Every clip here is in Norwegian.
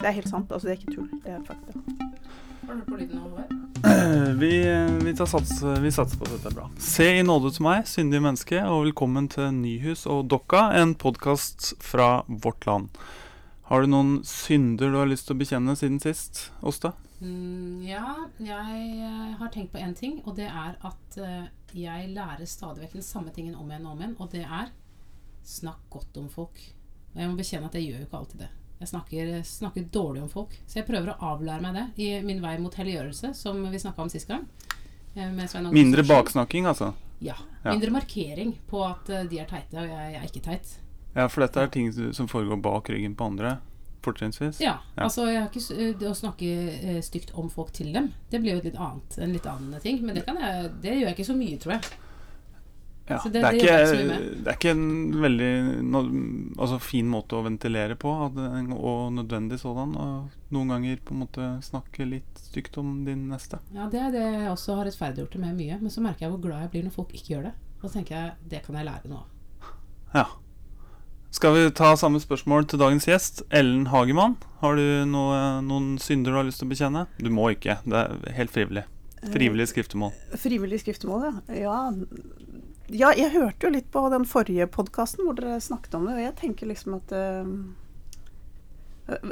Det er helt sant. Altså, det er ikke tull. Det er fakta. Har du på lyden av? Vi, vi, tar sats, vi satser på at dette er bra. Se i nåde til meg, syndige menneske, og velkommen til Nyhus og Dokka, en podkast fra vårt land. Har du noen synder du har lyst til å bekjenne siden sist, Åsta? Mm, ja, jeg eh, har tenkt på én ting, og det er at eh, jeg lærer stadig vekk den samme tingen om igjen og om igjen, og det er snakk godt om folk. Og jeg må bekjenne at jeg gjør jo ikke alltid det. Jeg snakker, snakker dårlig om folk. Så jeg prøver å avlære meg det i min vei mot helliggjørelse, som vi snakka om sist gang. eh, Mindre baksnakking, altså? Ja. Ja. Mindre markering på at eh, de er teite, og jeg, jeg er ikke teit. Ja, for dette er ting som foregår bak ryggen på andre, fortrinnsvis? Ja, Ja. altså ikke, eh, Det å snakke stygt om folk til dem, det blir jo litt annet, en litt annen ting. Men det, kan jeg, det gjør jeg ikke så mye, tror jeg. Ja, Så det, det- er det ikke, det er ikke en veldig no, altså, fin måte å ventilere på, og nødvendig sådan. Og noen ganger på en måte snakke litt stygt om din neste. Ja, Det er det jeg også har rettferdiggjort det med mye. Men så merker jeg hvor glad jeg blir når folk ikke gjør det. Og så tenker jeg det kan jeg lære av. Ja. Skal vi ta samme spørsmål til dagens gjest, Ellen Hagemann? Har du noe, noen synder du har lyst til å bekjenne? Du må ikke, det er helt frivillig. Frivillig skriftemål. Frivillig skriftemål, ja. ja. Ja, jeg hørte jo litt på den forrige podkasten hvor dere snakket om det, og jeg tenker liksom at uh,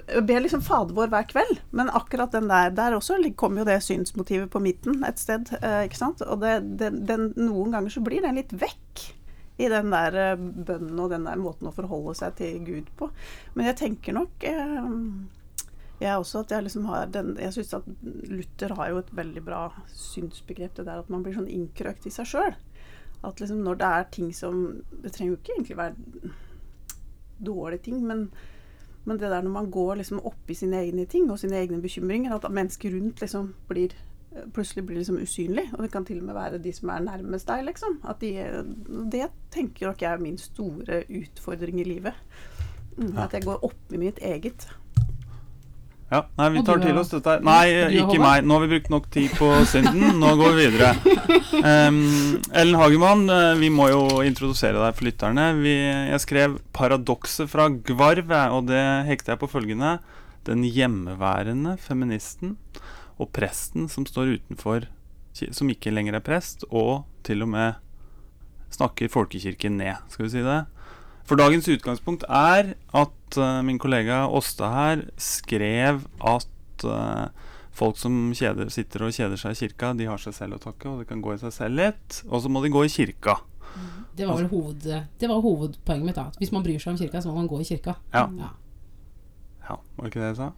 Jeg ber liksom Fader vår hver kveld, men akkurat den der Der også kommer jo det synsmotivet på midten et sted, eh, ikke sant. Og det, den, den, noen ganger så blir den litt vekk i den der eh, bønnen og den der måten å forholde seg til Gud på. Men jeg tenker nok eh, jeg også at jeg liksom har den Jeg syns at Luther har jo et veldig bra synsbegrep, det der at man blir sånn innkrøkt i seg sjøl. At liksom når det er ting som Det trenger jo ikke egentlig være dårlige ting, men, men det der når man går liksom opp i sine egne ting og sine egne bekymringer, at mennesker rundt liksom blir plutselig blir liksom usynlig. Og det kan til og med være de som er nærmest deg, liksom. At de, det tenker nok jeg er min store utfordring i livet. Mm. At jeg går opp i mitt eget. Ja, nei, vi tar til oss dette. Nei, ikke meg. Nå har vi brukt nok tid på synden. Nå går vi videre. Um, Ellen Hagemann, eh, vi må jo introdusere deg for lytterne. Vi, jeg skrev 'Paradokset fra Gvarv', og det hekter jeg på følgende. Den hjemmeværende feministen og presten som står utenfor, som ikke lenger er prest, og til og med snakker folkekirken ned, skal vi si det. For dagens utgangspunkt er at uh, min kollega Åsta her skrev at uh, folk som kjeder, sitter og kjeder seg i kirka, de har seg selv å takke, og det kan gå i seg selv litt. Og så må de gå i kirka. Det var vel hoved, det var hovedpoenget mitt. da Hvis man bryr seg om kirka, så må man gå i kirka. Ja. Ja. Ja, var det ikke det jeg sa?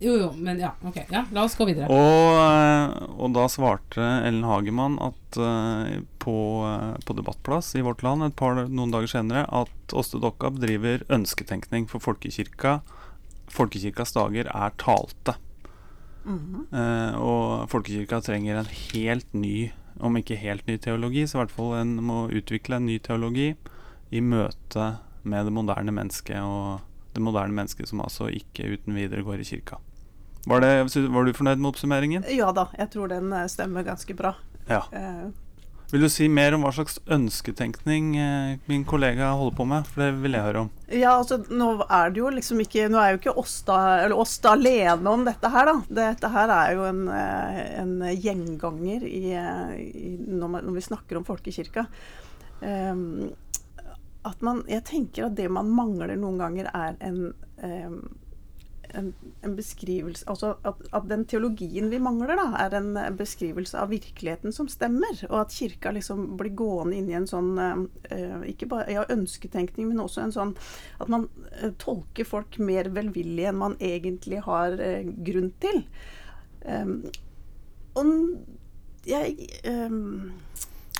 Jo, jo, men ja, ok. Ja, la oss gå videre. Og, eh, og da svarte Ellen Hagemann at eh, på, eh, på Debattplass i Vårt Land et par, noen dager senere at Åste Dokka bedriver ønsketenkning for folkekirka. Folkekirkas dager er talte. Mhm. Eh, og folkekirka trenger en helt ny, om ikke helt ny teologi, så i hvert fall en må utvikle en ny teologi i møte med det moderne mennesket, og det moderne mennesket som altså ikke uten videre går i kirka. Var, det, var du fornøyd med oppsummeringen? Ja da, jeg tror den eh, stemmer ganske bra. Ja. Eh, Vil du si mer om hva slags ønsketenkning eh, min kollega holder på med? For det vil jeg høre om. Ja, altså nå er det jo liksom ikke Nå er jo ikke eller Åsta alene om dette her, da. Dette her er jo en, en gjenganger i, i, når, vi snakker om folkekirka. Um, at man Jeg tenker at det man mangler noen ganger, er en ehm, en, beskrivelse Altså at, at den teologien vi mangler, da, er en beskrivelse av virkeligheten som stemmer. Og at kirka liksom blir gående inn i en sånn eh, Ikke bare ja, ønsketenkning, men også en sånn at man uh, tolker folk mer velvillig enn man egentlig har uh, grunn til. Um, og jeg um,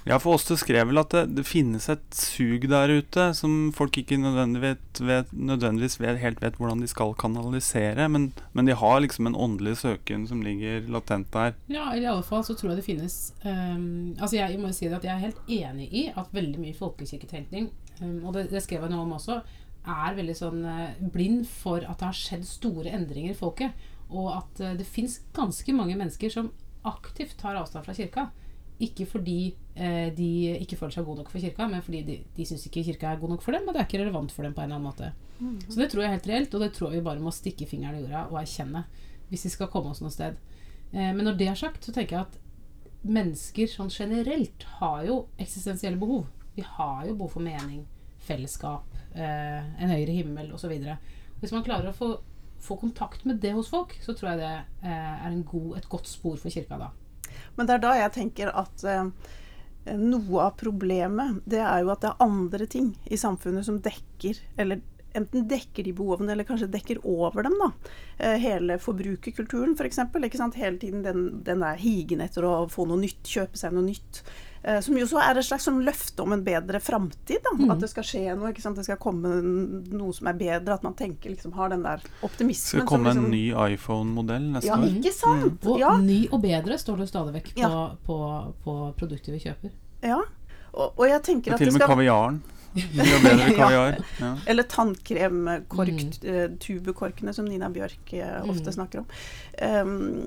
Ja, for Åste skrev vel at det, det finnes et sug der ute som folk ikke nødvendigvis vet, nødvendigvis vet, helt vet hvordan de skal kanalisere, men, men de har liksom en åndelig søken som ligger latent der. Ja, i alle fall så tror jeg det finnes um, Altså jeg må jo si det at jeg er helt enig i at veldig mye folkekirketenkning, um, og det, det skrev jeg noe om også, er veldig sånn uh, blind for at det har skjedd store endringer i folket. Og at uh, det fins ganske mange mennesker som aktivt tar avstand fra kirka. Ikke fordi eh, de ikke føler seg gode nok for kirka, men fordi de, de syns ikke kirka er god nok for dem, og det er ikke relevant for dem på en eller annen måte. Så det tror jeg er helt reelt, og det tror jeg vi bare må stikke fingeren i jorda og erkjenne hvis vi skal komme oss noe sted. Eh, men når det er sagt, så tenker jeg at mennesker sånn generelt har jo eksistensielle behov. Vi har jo behov for mening, fellesskap, eh, en høyere himmel osv. Hvis man klarer å få, få kontakt med det hos folk, så tror jeg det eh, er en god, et godt spor for kirka da. Men det er da jeg tenker at eh, noe av problemet det er jo at det er andre ting i samfunnet som dekker, eller enten dekker de behovene, eller kanskje dekker over dem. da. Eh, hele forbrukerkulturen, f.eks. For eksempel, Hele tiden den, den der higen etter å få noe nytt, kjøpe seg noe nytt. Eh, som jo så er et slags sånn løfte om en bedre framtid. Mm. At det skal skje noe. ikke sant? Det skal komme noe som er bedre. At man tenker liksom har den der optimismen. Skal komme liksom, en ny iPhone-modell neste ja, år? Ikke sant? Mm. Og ja. ny og bedre står det stadig vekk på, Ja. på, på produktet vi kjøper. ja. Og, og jeg tenker Og at til og med kaviaren. Og bedre kaviar. Ja. Eller tannkremtubekorkene, mm. som Nina Bjørk eh, ofte Mm. snakker om. Um,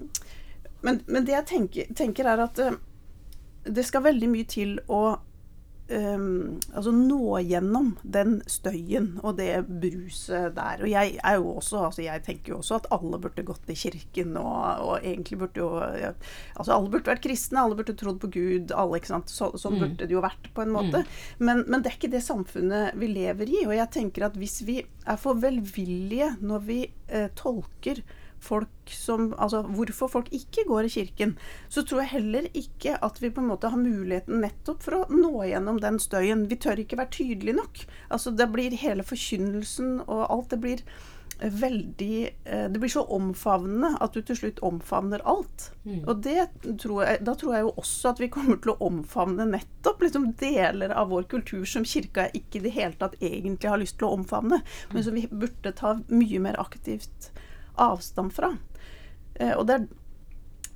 men, men det jeg tenker, tenker er at uh, det skal veldig mye til å um, altså nå gjennom den støyen og det bruset der. Og jeg er jo også, altså jeg tenker jo også at alle burde gått i kirken og, og egentlig burde jo ja, Altså alle burde vært kristne, alle burde trodd på Gud, alle, ikke sant. Så, sånn Mm. burde det jo vært på en måte. Men, men det er ikke det samfunnet vi lever i. Og jeg tenker at hvis vi er for velvillige når vi eh, tolker folk som, altså hvorfor folk ikke går i kirken, så tror jeg heller ikke at vi på en måte har muligheten nettopp for å nå gjennom den støyen. Vi tør ikke være tydelige nok. Altså det blir hele forkynnelsen og alt det blir eh, veldig eh, Det blir så omfavnende at du til slutt omfavner alt. Mm. Og det tror jeg, da tror jeg jo også at vi kommer til å omfavne nettopp liksom deler av vår kultur som kirka ikke i det hele tatt egentlig har lyst til å omfavne, men som vi burde ta mye mer aktivt avstand fra. Eh, og det er,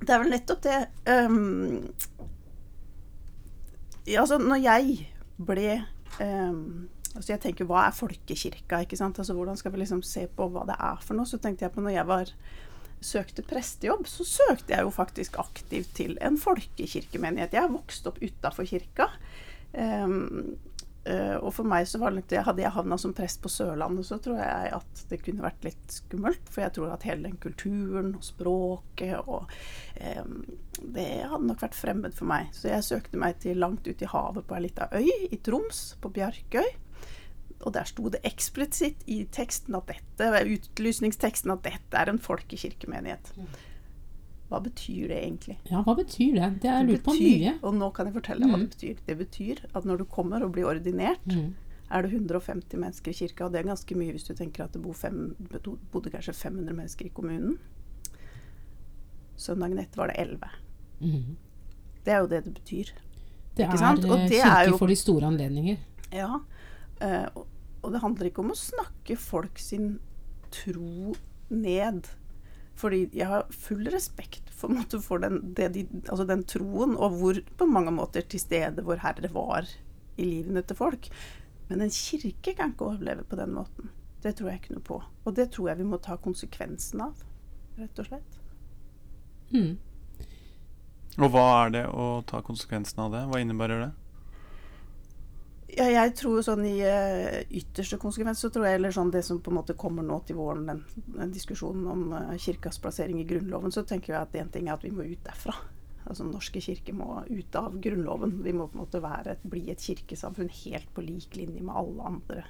det er vel nettopp det um, ja, altså når jeg ble um, altså jeg tenker hva er folkekirka? ikke sant? Altså Hvordan skal vi liksom se på hva det er for noe? Så tenkte jeg på når jeg var søkte prestejobb, så søkte jeg jo faktisk aktivt til en folkekirkemenighet. Jeg har vokst opp utafor kirka. Eh, og for meg så var det litt Hadde jeg havna som prest på Sørlandet, så tror jeg at det kunne vært litt skummelt. For jeg tror at hele den kulturen og språket og ehm, Det hadde nok vært fremmed for meg. Så jeg søkte meg til langt ut i havet på ei lita øy i Troms, på Bjarkøy. Og der sto det eksplisitt i teksten at dette, utlysningsteksten at dette er en folkekirkemenighet. Hva betyr det egentlig? Ja, hva betyr det? Det er lurt på mye. Og nå kan jeg fortelle deg hva det Mm. betyr. Det betyr at når du kommer og blir ordinert, Mm. er det 150 mennesker i kirka. Og det er ganske mye hvis du tenker at det bor fem, bodde kanskje 500 mennesker i kommunen. Søndagen etter var det 11. Mm. Det er jo det det betyr. Det Ikke er sant? Og eh, det er kirke for de store anledninger. Ja. eh, og det handler ikke om å snakke folk sin tro ned. Fordi jeg har full respekt for, måte, for den, det de, altså den troen, og hvor på mange måter til stede vår Herre var i livene til folk. Men en kirke kan ikke overleve på den måten. Det tror jeg ikke noe på. Og det tror jeg vi må ta konsekvensen av, rett og slett. Mm. Og hva er det å ta konsekvensen av det? Hva innebærer det? Ja, jeg tror sånn i eh, ytterste konsekvens så tror jeg eller sånn det som på en måte kommer nå til våren, den, den diskusjonen om eh, kirkas plassering i Grunnloven, så tenker jeg at en ting er at vi må ut derfra. Altså norske kirke må ut av Grunnloven. Vi må på en måte være, bli et kirkesamfunn helt på lik linje med alle andre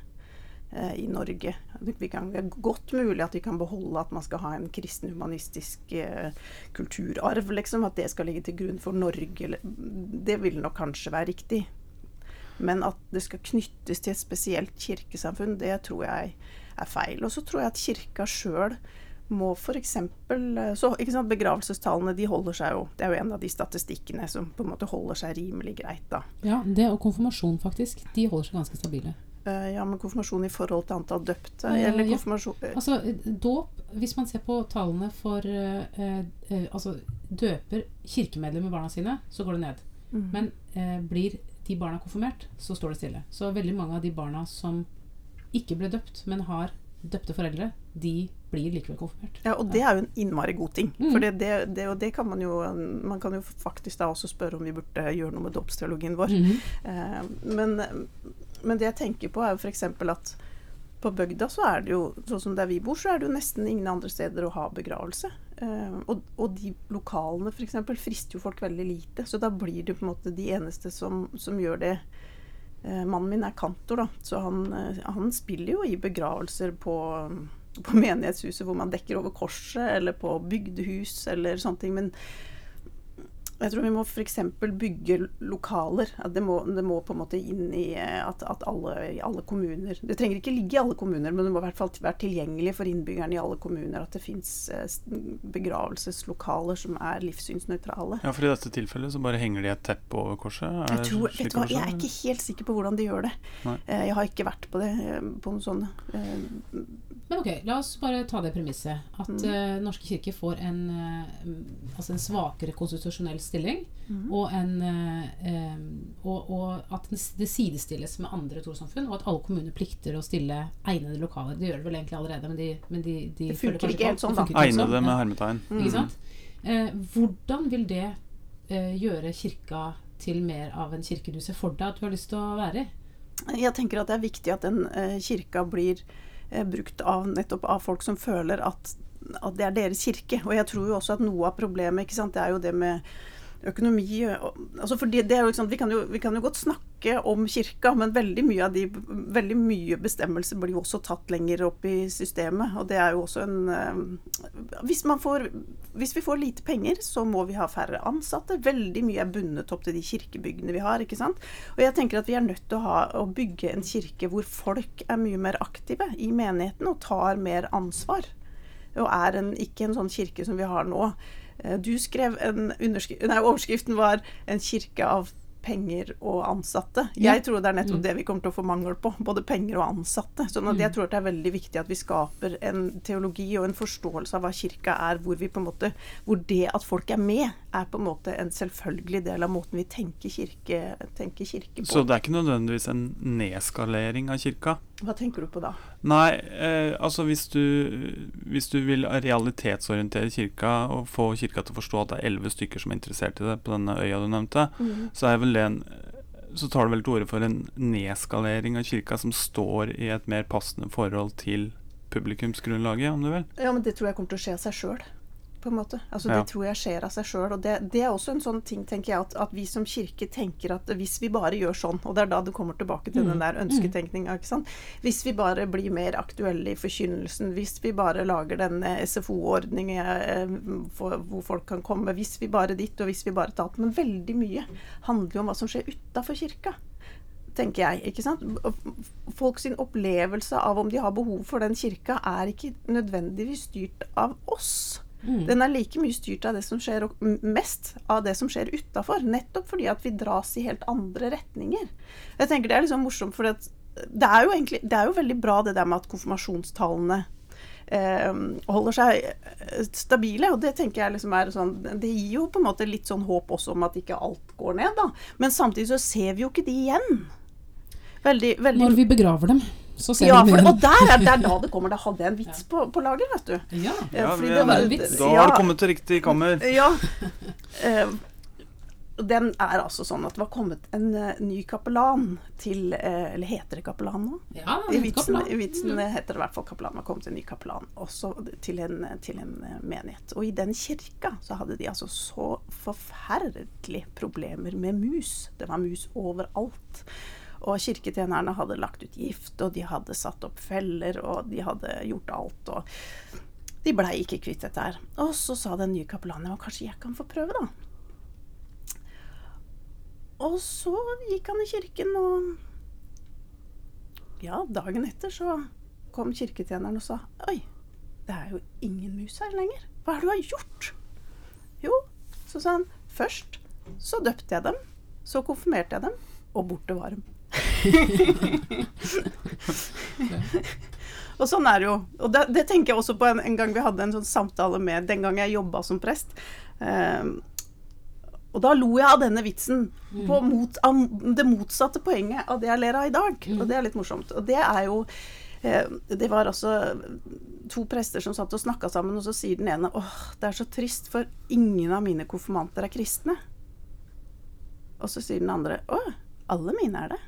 eh, i Norge. Det er godt mulig at vi kan beholde at man skal ha en kristen humanistisk kulturarv, liksom. At det skal ligge til grunn for Norge. Det vil nok kanskje være riktig. Men at det skal knyttes til et spesielt kirkesamfunn, det tror jeg er feil. Og så tror jeg at kirka sjøl må f.eks. Så ikke sant, begravelsestallene de holder seg jo Det er jo en av de statistikkene som på en måte holder seg rimelig greit, da. Ja, det og konfirmasjon, faktisk. De holder seg ganske stabile. Eh, ja, men konfirmasjon i forhold til antall døpte, Eh, eller konfirmasjon eh, Altså, eh, dåp Hvis man ser på tallene for eh, eh, Altså, døper kirkemedlemmer barna sine, så går det ned. mm. Men eh, blir de barna er konfirmert, så står det stille. Så veldig mange av de barna som ikke ble døpt, men har døpte foreldre, de blir likevel konfirmert. Ja, og det er jo en innmari god ting. Mm. For det, det, det, og det kan man jo Man kan jo faktisk da også spørre om vi burde gjøre noe med dåpsteologien vår. Mm. Eh, men, men det jeg tenker på, er jo f.eks. at på bygda så er det jo, sånn som der vi bor, så er det jo nesten ingen andre steder å ha begravelse. Eh, og, og, de lokalene f.eks. frister jo folk veldig lite. Så da blir det på en måte de eneste som, som gjør det. Eh, mannen min er kantor, da, så han, eh, han spiller jo i begravelser på, på menighetshuset hvor man dekker over korset, eller på bygdehus eller sånne ting. Men jeg tror vi må f.eks. bygge lokaler. Det må, det, må, på en måte inn i eh, at, at alle, i alle kommuner Det trenger ikke ligge i alle kommuner, men det må i hvert fall være tilgjengelig for innbyggerne i alle kommuner at det fins eh, begravelseslokaler som er livssynsnøytrale. Ja, For i dette tilfellet så bare henger de et teppe over korset? Er jeg, tror, vet du hva, jeg er ikke helt sikker på hvordan de gjør det. Nei. Eh, jeg har ikke vært på det på noen sånt. Men ok, la oss bare ta det premisset. At mm. uh, Norske kirke får en, uh, altså en svakere konstitusjonell stilling. Mm. Og, en, uh, og, og, at det sidestilles med andre trossamfunn. Og at alle kommuner plikter å stille egnede lokaler. Det gjør det vel egentlig allerede, men de, men de, de det funker ikke helt sånn, da. Egnede sånn. med hermetegn. Mm. Ikke sant? hvordan vil det gjøre kirka til mer av en kirke du ser for deg at du har lyst til å være i? Jeg tenker at det er viktig at den kirka blir brukt av, nettopp av folk som føler at, at, det er deres kirke. Og jeg tror jo også at noe av problemet ikke sant, det er jo det med økonomi altså for det, er jo, liksom, vi, kan jo, vi, kan jo, godt snakke om kirka, men veldig mye av de veldig mye bestemmelser blir jo også tatt lenger opp i systemet. Og det er jo også en uh, hvis, får, hvis, vi får lite penger, så må vi ha færre ansatte. Veldig mye er bundet opp til de kirkebyggene vi har. ikke sant? Og jeg tenker at vi er nødt til å, ha, å bygge en kirke hvor folk er mye mer aktive i menigheten og tar mer ansvar. Og er en, ikke en sånn kirke som vi har nå Eh, du skrev en nei, Overskriften var 'En kirke av penger og ansatte. Jeg tror det er nettopp mm. det vi kommer til å få mangel på. Både penger og ansatte. Så at jeg mm. tror det er veldig viktig at vi skaper en teologi og en forståelse av hva kirka er, hvor, vi på en måte, hvor det at folk er med, er på en måte en selvfølgelig del av måten vi tenker kirke, tenker kirke på. Så det er ikke nødvendigvis en nedskalering av kirka? Hva tenker du på da? Nei, eh, altså hvis du, hvis du vil realitetsorientere kirka og få kirka til å forstå at det er elleve stykker som er interessert i det på denne øya du nevnte, mm. så en så tar du vel til orde for en nedskalering av kirka som står i et mer passende forhold til publikumsgrunnlaget, om du vil? Ja, men det tror jeg kommer til å skje av seg sjøl på en måte. Altså, ja. Det tror jeg skjer av seg sjøl. Det, det, er også en sånn ting, tenker jeg, at, at, vi som kirke tenker at hvis vi bare gjør sånn, og det er da du kommer tilbake til mm. den der ønsketenkninga, ikke sant. Hvis vi bare blir mer aktuelle i forkynnelsen, hvis vi bare lager den SFO-ordningen eh, hvor folk kan komme, hvis vi bare ditt, og hvis vi bare tatt Men veldig mye handler jo om hva som skjer utafor kirka tenker jeg. ikke sant? Folk sin opplevelse av om de har behov for den kirka, er ikke nødvendigvis styrt av oss. Mm. Den er like mye styrt av det som skjer, mest av det som skjer utafor. Nettopp fordi at vi dras i helt andre retninger. Jeg tenker Det er liksom morsomt, for det er jo egentlig, det er jo veldig bra det der med at konfirmasjonstallene eh, holder seg eh, stabile. Og det tenker jeg liksom er sånn Det gir jo på en måte litt sånn håp også om at ikke alt går ned, da. Men samtidig så ser vi jo ikke de igjen. Veldig, veldig Når vi begraver dem ja, for, og der er, der da det kommer. Da hadde jeg en vits på, på lager, vet du. Ja, ja vi, det var, vits. Da har det kommet til riktig kammer. Ja. Uh, den er altså sånn at det var kommet en uh, ny kapellan til uh, Eller heter det kapellan nå? Ja, I vitsen, i vitsen mm. heter det i hvert fall kapellan. Det var kommet en ny kapellan også til en, til en menighet. Og i den kirka så hadde de altså så forferdelige problemer med mus. Det var mus overalt. Og kirketjenerne hadde lagt ut gift, og de hadde satt opp feller, og de hadde gjort alt. Og de blei ikke kvitt dette her. Og så sa den nye kapellanen at kanskje jeg kan få prøve, da. Og så gikk han i kirken, og ja, dagen etter så kom kirketjeneren og sa Oi, det er jo ingen mus her lenger. Hva er det du har gjort? Jo, så sa han først så døpte jeg dem, så konfirmerte jeg dem, og borte var de og sånn er det jo. Og det, det, tenker jeg også på en, en, gang vi hadde en sånn samtale med Den gang jeg jobba som prest. Um, og da lo jeg av denne vitsen. På mm. mot, av det motsatte poenget av det jeg ler av i dag. Og det er litt morsomt. Og det er jo eh, Det var altså to prester som satt og snakka sammen, og så sier den ene åh, det er så trist, for ingen av mine konfirmanter er kristne. Og så sier den andre å, alle mine er det.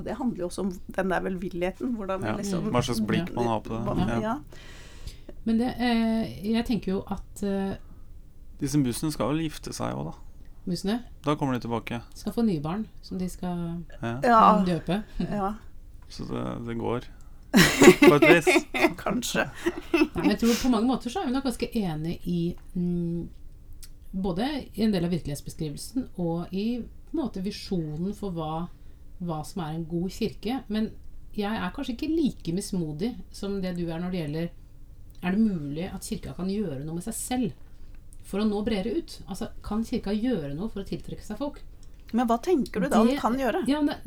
Og det handler jo også om den der velvilligheten. Hvordan Ja. liksom Hva slags blikk man har på det. Ja. Ja. Men det, eh, jeg tenker jo at eh, Disse bussene skal vel gifte seg òg, da. musene Da kommer de tilbake. skal få nye barn som de skal døpe. ja, Så det, det går på et vis. kanskje. Nei, men jeg tror på mange måter så er vi nok ganske enig i mm, både i en del av virkelighetsbeskrivelsen og i på en måte visjonen for hva, hva som er en god kirke. Men jeg er kanskje ikke like mismodig som det du er når det gjelder Er det mulig at kirka kan gjøre noe med seg selv for å nå bredere ut? Altså, Kan kirka gjøre noe for å tiltrekke seg folk? Men hva tenker du da Det- den kan gjøre? Ja, ne,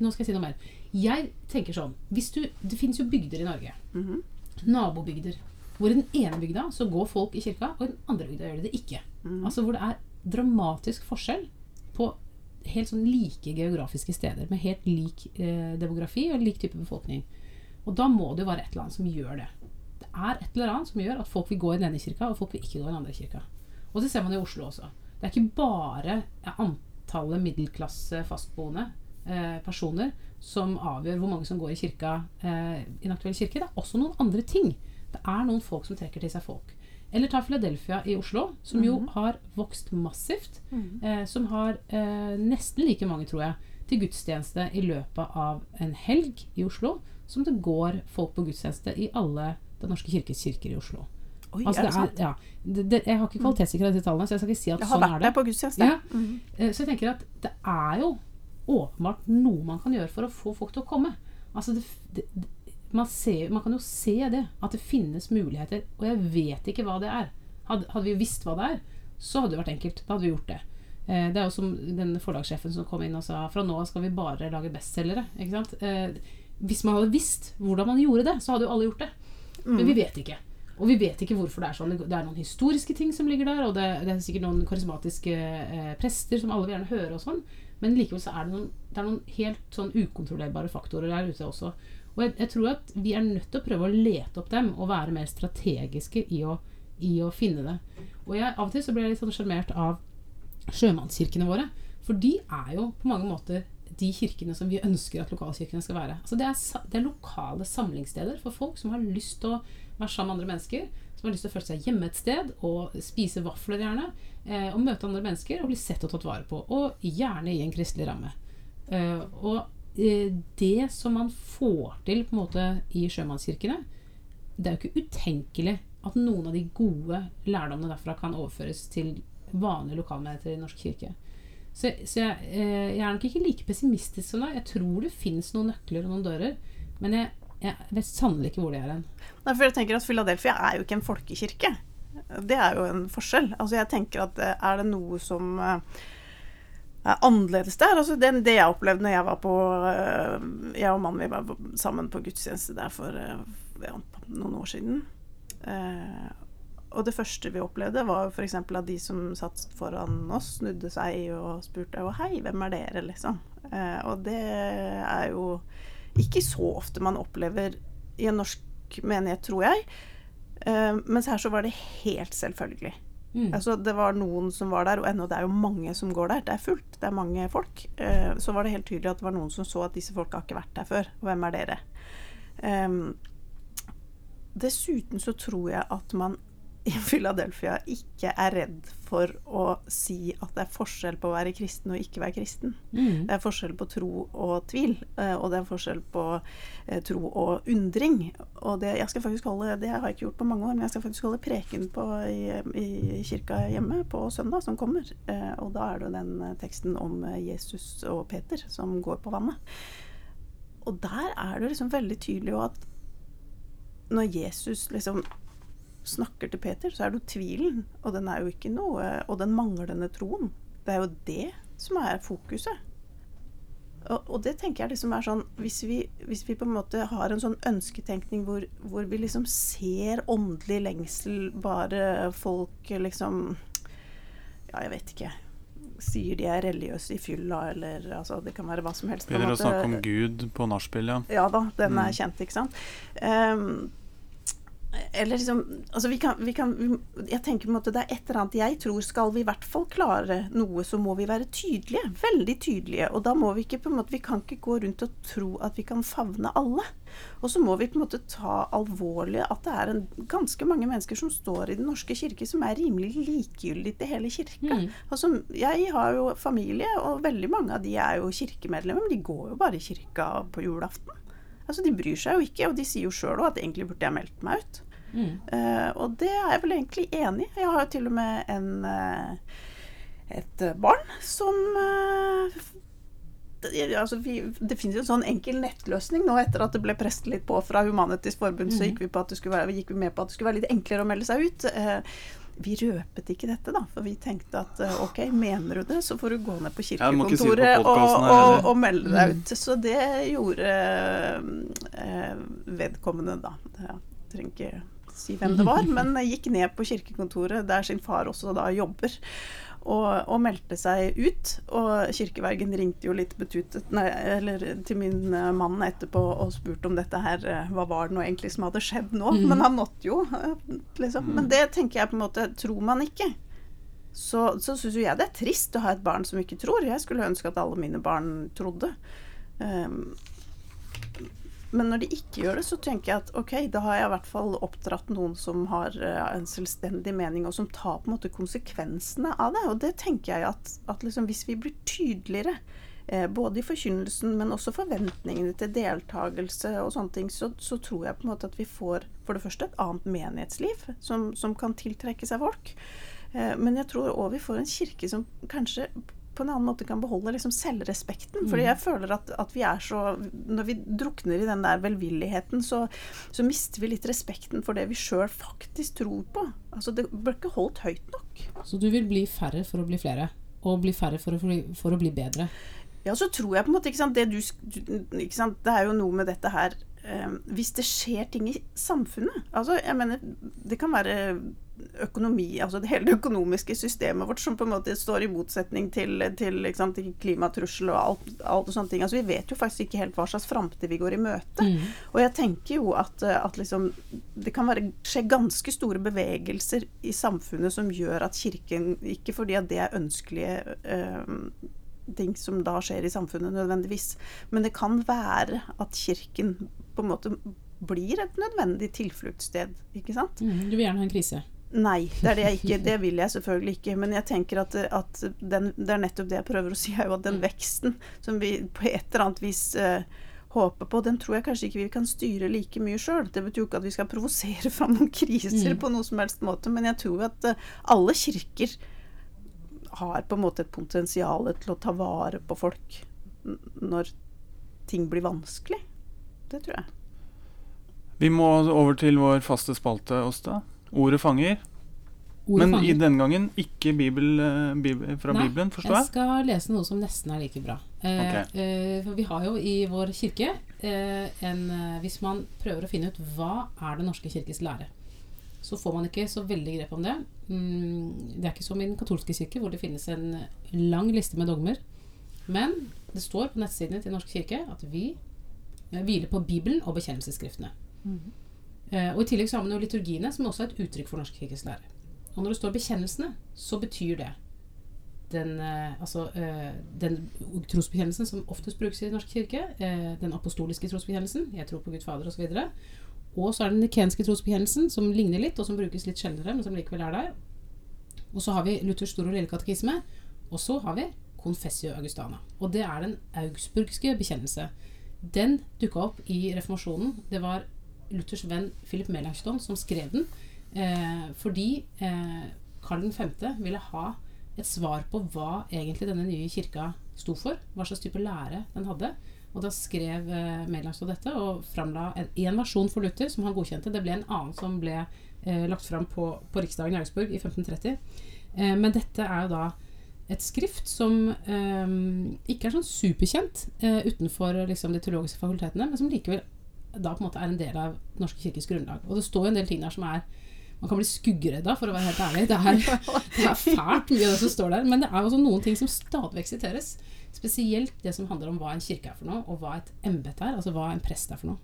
nå skal jeg si noe mer. Jeg tenker sånn du, Det fins jo bygder i Norge. Mhm. Nabobygder. Hvor i den ene bygda så går folk i kirka, og i den andre bygda gjør de det ikke. Mhm. Altså Hvor det er dramatisk forskjell på helt sånn like geografiske steder med helt lik eh, demografi og lik type befolkning. Og da må det jo være et eller annet som gjør det. Det er et eller annet som gjør at folk vil gå i den ene kirka, og folk vil ikke gå i den andre kirka. Og det ser man i Oslo også. Det er ikke bare antallet middelklasse fastboende eh, personer som avgjør hvor mange som går i kirka eh, aktuelle kirke. Det er også noen andre ting. Det er noen folk som trekker til seg folk. Eller ta Philadelphia i Oslo, som jo har vokst massivt. Eh, som har eh, nesten like mange, tror jeg, til gudstjeneste i løpet av en helg i Oslo som det går folk på gudstjeneste i alle Den norske kirkes kirker i Oslo. Oi, Altså, er det det sant? er, ja, det, det, jeg har ikke kvalitetssikra disse tallene, så jeg skal ikke si at Jeg har sånn vært er der det. på gudstjeneste. Ja. Mhm. Eh, Så jeg tenker at det er jo åpenbart noe man kan gjøre for å få folk til å komme. Altså det, det, det, man, ser, man kan jo se det, at det finnes muligheter. Og jeg vet ikke hva det er. Hadde, hadde vi visst hva det er, så hadde det vært enkelt. Da hadde vi gjort det. Eh, det er jo som den forlagssjefen som kom inn og sa fra nå av skal vi bare lage bestselgere. Eh, hvis man hadde visst hvordan man gjorde det, så hadde jo alle gjort det. Men vi vet ikke. Og vi vet ikke hvorfor det er sånn. Det er noen historiske ting som ligger der, og det, det er sikkert noen karismatiske eh, prester som alle vil gjerne høre og sånn. Men likevel så er det noen, det er noen helt sånn ukontrollerbare faktorer der ute også. Og jeg, jeg tror at vi er nødt til å prøve å lete opp dem og være mer strategiske i å, i å finne det. Og jeg, av og til så blir jeg litt sånn sjarmert av sjømannskirkene våre. For de er jo på mange måter de kirkene som vi ønsker at lokalkirkene skal være. Altså det, er, det er lokale samlingssteder for folk som har lyst til å være sammen med andre mennesker. Som har lyst til å føle seg hjemme et sted og spise vafler gjerne. Eh, og møte andre mennesker og bli sett og tatt vare på. Og gjerne i en kristelig ramme. Eh, og det som man får til på en måte i sjømannskirkene, det er jo ikke utenkelig at noen av de gode lærdommene derfra kan overføres til vanlige lokalmenigheter i Den norske kirke. Så, så jeg, eh, jeg er nok ikke like pessimistisk som deg. Jeg tror det fins noen nøkler og noen dører, men jeg, jeg vet sannelig ikke hvor de er hen. For jeg tenker at Philadelphia er jo ikke en folkekirke. Det er jo en forskjell. Altså jeg tenker at eh, er det noe som eh, annerledes der altså det, det jeg opplevde når jeg var på eh, Jeg og mannen min var sammen på gudstjeneste der for eh, ja, noen år siden. Eh, og det første vi opplevde, var f.eks. at de som satt foran oss, snudde seg og spurte Å, hei, hvem er dere? liksom. Og det er jo ikke så ofte man opplever i en norsk menighet, tror jeg. Mens her så var det helt selvfølgelig. Mm. Altså, det var noen som var der, og ennå det er jo mange som går der. Det er fullt, det er mange folk. Eh, så var det helt tydelig at det var noen som så at disse folka har ikke vært der før. Og hvem er dere? Eh, dessuten så tror jeg at man i Philadelphia ikke er redd for å si at det er forskjell på å være kristen og ikke være kristen. Mm. Det er forskjell på tro og tvil, eh, og det er forskjell på eh, tro og undring. Og det, jeg skal faktisk holde, det har jeg ikke gjort på mange år, men jeg skal faktisk holde preken på, i, i kirka hjemme på søndag som kommer. Eh, og da er det jo den teksten om Jesus og Peter som går på vannet. Og der er det liksom veldig tydelig at når Jesus liksom snakker til Peter, så er det jo tvilen, og den er jo ikke noe Og den manglende troen. Det er jo det som er fokuset. Og, og det tenker jeg liksom er sånn hvis vi, hvis vi på en måte har en sånn ønsketenkning hvor, hvor vi liksom ser åndelig lengsel, bare folk liksom Ja, jeg vet ikke. Sier de er religiøse i fylla, eller altså Det kan være hva som helst. Begynner å snakke om Gud på nachspiel, ja. Ja da, den er Mm. kjent, ikke sant. Ehm, eller liksom altså vi kan, vi kan, Jeg tenker på en måte det er et eller annet jeg tror skal vi i hvert fall klare noe, så må vi være tydelige. Veldig tydelige. Og da må vi ikke på en måte Vi kan ikke gå rundt og tro at vi kan favne alle. Og så må vi på en måte ta alvorlig at det er en, ganske mange mennesker som står i Den norske kirke som er rimelig likegyldig til hele kirka. Mm. Altså, jeg har jo familie, og veldig mange av de er jo kirkemedlemmer, men de går jo bare i kirka på julaften. Altså, De bryr seg jo ikke, og de sier jo sjøl òg at egentlig burde jeg meldt meg ut. Mm. Uh, og det er jeg vel egentlig enig i. Jeg har jo til og med en, uh, et barn som uh, det, altså vi, det finnes jo en sånn enkel nettløsning nå etter at det ble presset litt på fra Humanitisk Forbund. Så Mhm. gikk vi, på at det være, gikk vi med på at det skulle være litt enklere å melde seg ut. Vi røpet ikke dette, da, for vi tenkte at eh, ok, mener du det, så får du gå ned på Ja, ikke si på kirkekontoret og, og, og melde deg Mm. ut. Så det gjorde eh, vedkommende, da. Jeg trenger ikke si hvem det var, men gikk ned på kirkekontoret der sin far også da jobber. Og, og meldte seg ut. Og kirkevergen ringte jo litt betutet nei, eller til min eh, mann etterpå og spurte om dette her eh, Hva var det nå egentlig som hadde skjedd nå? Mm. Men han måtte jo, eh, liksom. Men det tenker jeg på en måte Tror man ikke, så, så syns jo jeg det er trist å ha et barn som ikke tror. Jeg skulle ønske at alle mine barn trodde. Um, men når de ikke gjør det, så tenker jeg at ok, da har jeg i hvert fall oppdratt noen som har eh, en selvstendig mening, og som tar på en måte konsekvensene av det. Og det tenker jeg at, at liksom, hvis vi blir tydeligere, eh, både i forkynnelsen, men også forventningene til deltakelse og sånne ting, så, så tror jeg på en måte at vi får for det første et annet menighetsliv som, som kan tiltrekke seg folk. Eh, men jeg tror òg vi får en kirke som kanskje på en annen måte kan beholde liksom selvrespekten. Fordi jeg føler at, at vi er så Når vi drukner i den der velvilligheten, så, så mister vi litt respekten for det vi sjøl faktisk tror på. Altså Det blir ikke holdt høyt nok. Så du vil bli færre for å bli flere, og bli færre for å, for å bli bedre. Ja, så tror jeg på en måte ikke sant, det, du, du- ikke sant, det er jo noe med dette her eh, Hvis det skjer ting i samfunnet Altså, jeg mener, det kan være økonomi Altså det hele det økonomiske systemet vårt som på en måte står i motsetning til, til, sant, til klimatrussel og alt, alt og sånne ting. Altså, vi vet jo faktisk ikke helt hva slags framtid vi går i møte. Mm. Og jeg tenker jo at, at liksom, det kan være, skje ganske store bevegelser i samfunnet som gjør at Kirken Ikke fordi at det er ønskelige eh, ting som da skjer i samfunnet nødvendigvis, men det kan være at Kirken på en måte blir et nødvendig tilfluktssted, ikke sant? Mm. Du vil gjerne ha en krise. Nei, det er det jeg ikke. Det vil jeg selvfølgelig ikke. Men jeg tenker at, at den, det er nettopp det jeg prøver å si, er jo at den veksten som vi på et eller annet vis uh, håper på, den tror jeg kanskje ikke vi kan styre like mye sjøl. Det betyr jo ikke at vi skal provosere fram noen kriser Mm. på noe som helst måte, men jeg tror at uh, alle kirker har på en måte et potensial til å ta vare på folk når ting blir vanskelig. Det tror jeg. Vi må over til vår faste spalte, Åsta. Ordet fanger. Ordet Men fanger. i denne gangen ikke bibel, eh, bibel, fra Nei, Bibelen, forstår Jeg jeg? skal lese noe som nesten er like bra. Eh, Ok. eh, for vi har jo i vår kirke eh, en eh, Hvis man prøver å finne ut hva er Den norske kirkes lære, så får man ikke så veldig grep om det. Mm, det er ikke som i den katolske kirke, hvor det finnes en lang liste med dogmer. Men det står på nettsidene til Den norske kirke at vi hviler på Bibelen og bekjennelsesskriftene. Eh, og I tillegg så har man jo liturgiene, som også er et uttrykk for Norsk kirkes lære. Og når det står bekjennelsene, så betyr det den, eh, altså, eh, den trosbekjennelsen som oftest brukes i Den norske kirke, eh, den apostoliske trosbekjennelsen, jeg tror på Gud Fader osv. Og så er det den nikenske trosbekjennelsen, som ligner litt, og som brukes litt sjeldnere, men som likevel er der. Og så har vi Luthers store og lille katekisme, og så har vi Confessio Augustana. Og det er den augsburgske bekjennelse. Den dukka opp i reformasjonen. Det var Luthers venn Philip Melanchthon som skrev den. Eh, fordi eh, Karl 5. ville ha et svar på hva egentlig denne nye kirka sto for. Hva slags type lære den hadde. Og da skrev eh, Melanchthon dette og framla en versjon for Luther som han godkjente. Det ble en annen som ble eh, lagt fram på, på Riksdagen i Augsburg i 1530. Eh, men dette er jo da et skrift som eh, ikke er sånn superkjent eh, utenfor liksom, de teologiske fakultetene, men som likevel da på en måte er en del av Den norske kirkes grunnlag. Og det står jo en del ting der som er Man kan bli skuggeredd av, for å være helt ærlig. Det er, det er fælt mye av det som står der. Men det er også noen ting som stadig vekk siteres. Spesielt det som handler om hva en kirke er for noe, og hva et embete er. Altså hva en prest er for noe.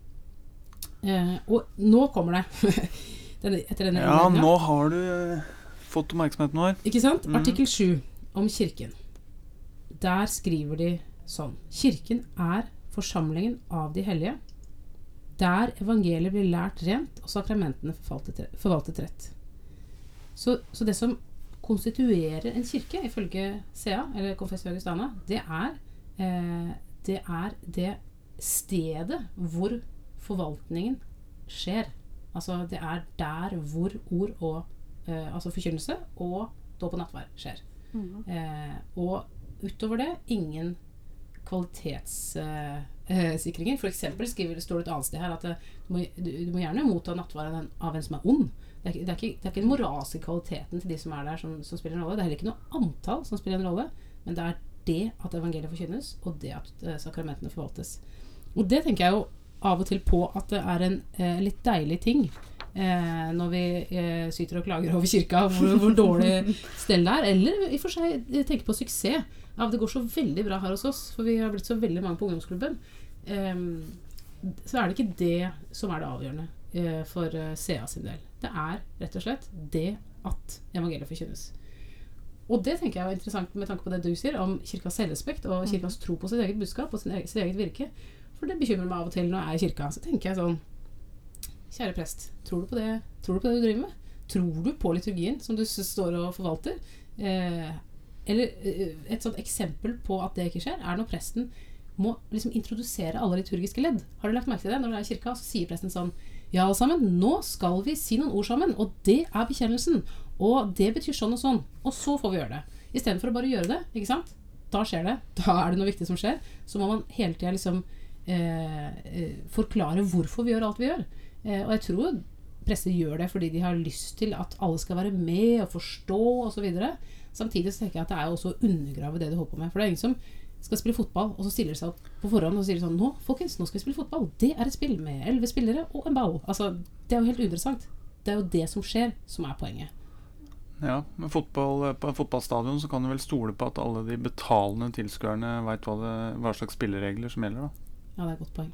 Eh, og nå kommer det. etter denne Ja, nå har du eh, fått oppmerksomheten vår. Ikke sant? Mhm. Artikkel 7 om kirken. Der skriver de sånn Kirken er forsamlingen av de hellige, der evangeliet blir lært rent og sakramentene forvaltet, rett. Så, så det som konstituerer en kirke, ifølge CA, eller Confessio Augustana, det er, eh, det er det stedet hvor forvaltningen skjer. Altså det er der hvor ord og eh, altså forkynnelse og dåp og nattvær skjer. Eh, og utover det ingen kvalitetssikringer. Eh, For eksempel står det et annet sted her at eh, du, må, du, du må gjerne motta nattvær av en, som er ond. Det er, det, er ikke, det er ikke den moralske kvaliteten til de som er der, som, som spiller en rolle. Det er heller ikke noe antall som spiller en rolle, men det er det at evangeliet forkynnes, og det at eh, sakramentene forvaltes. Og det tenker jeg jo av og til på at det er en eh, litt deilig ting eh, når vi eh, syter og klager over kirka, hvor, hvor dårlig stell det er. Eller i og for seg tenke på suksess. Ja, det går så veldig bra her hos oss, for vi har blitt så veldig mange på ungdomsklubben. Eh, så er det ikke det som er det avgjørende eh, for eh, CA sin del. Det er rett og slett det at evangeliet forkynnes. Og det tenker jeg er interessant med tanke på det du sier om kirkas selvrespekt og kirkas tro på sitt eget budskap og sitt eget virke. For det bekymrer meg av og til når jeg er i kirka. Så tenker jeg sånn Kjære prest, tror du på det, du, på det du driver med? Tror du på liturgien som du står og forvalter? Eh, eller eh, et sånt eksempel på at det ikke skjer, er når presten må liksom introdusere alle liturgiske ledd. Har du lagt merke til det? Når du er i kirka, så sier presten sånn Ja, alle sammen, nå skal vi si noen ord sammen, og det er bekjennelsen. Og det betyr sånn og sånn. Og så får vi gjøre det. Istedenfor å bare gjøre det, ikke sant? Da skjer det. Da er det noe viktig som skjer. Så må man hele tida liksom eh, eh, forklare hvorfor vi gjør alt vi gjør. Eh, og jeg tror prester gjør det fordi de har lyst til at alle skal være med og forstå osv. Samtidig så tenker jeg at det er også å undergrave det du holder på med. For det er ingen som skal spille fotball, og så stiller de seg opp på forhånd og sier sånn Nå, folkens, nå skal vi spille fotball. Det er et spill med elleve spillere og en ball. Altså, det er jo helt uinteressant. Det er jo det som skjer, som er poenget. Ja, men fotball, På en fotballstadion så kan du vel stole på at alle de betalende tilskuerne veit hva, hva slags spilleregler som gjelder, da. Ja, det er et godt poeng.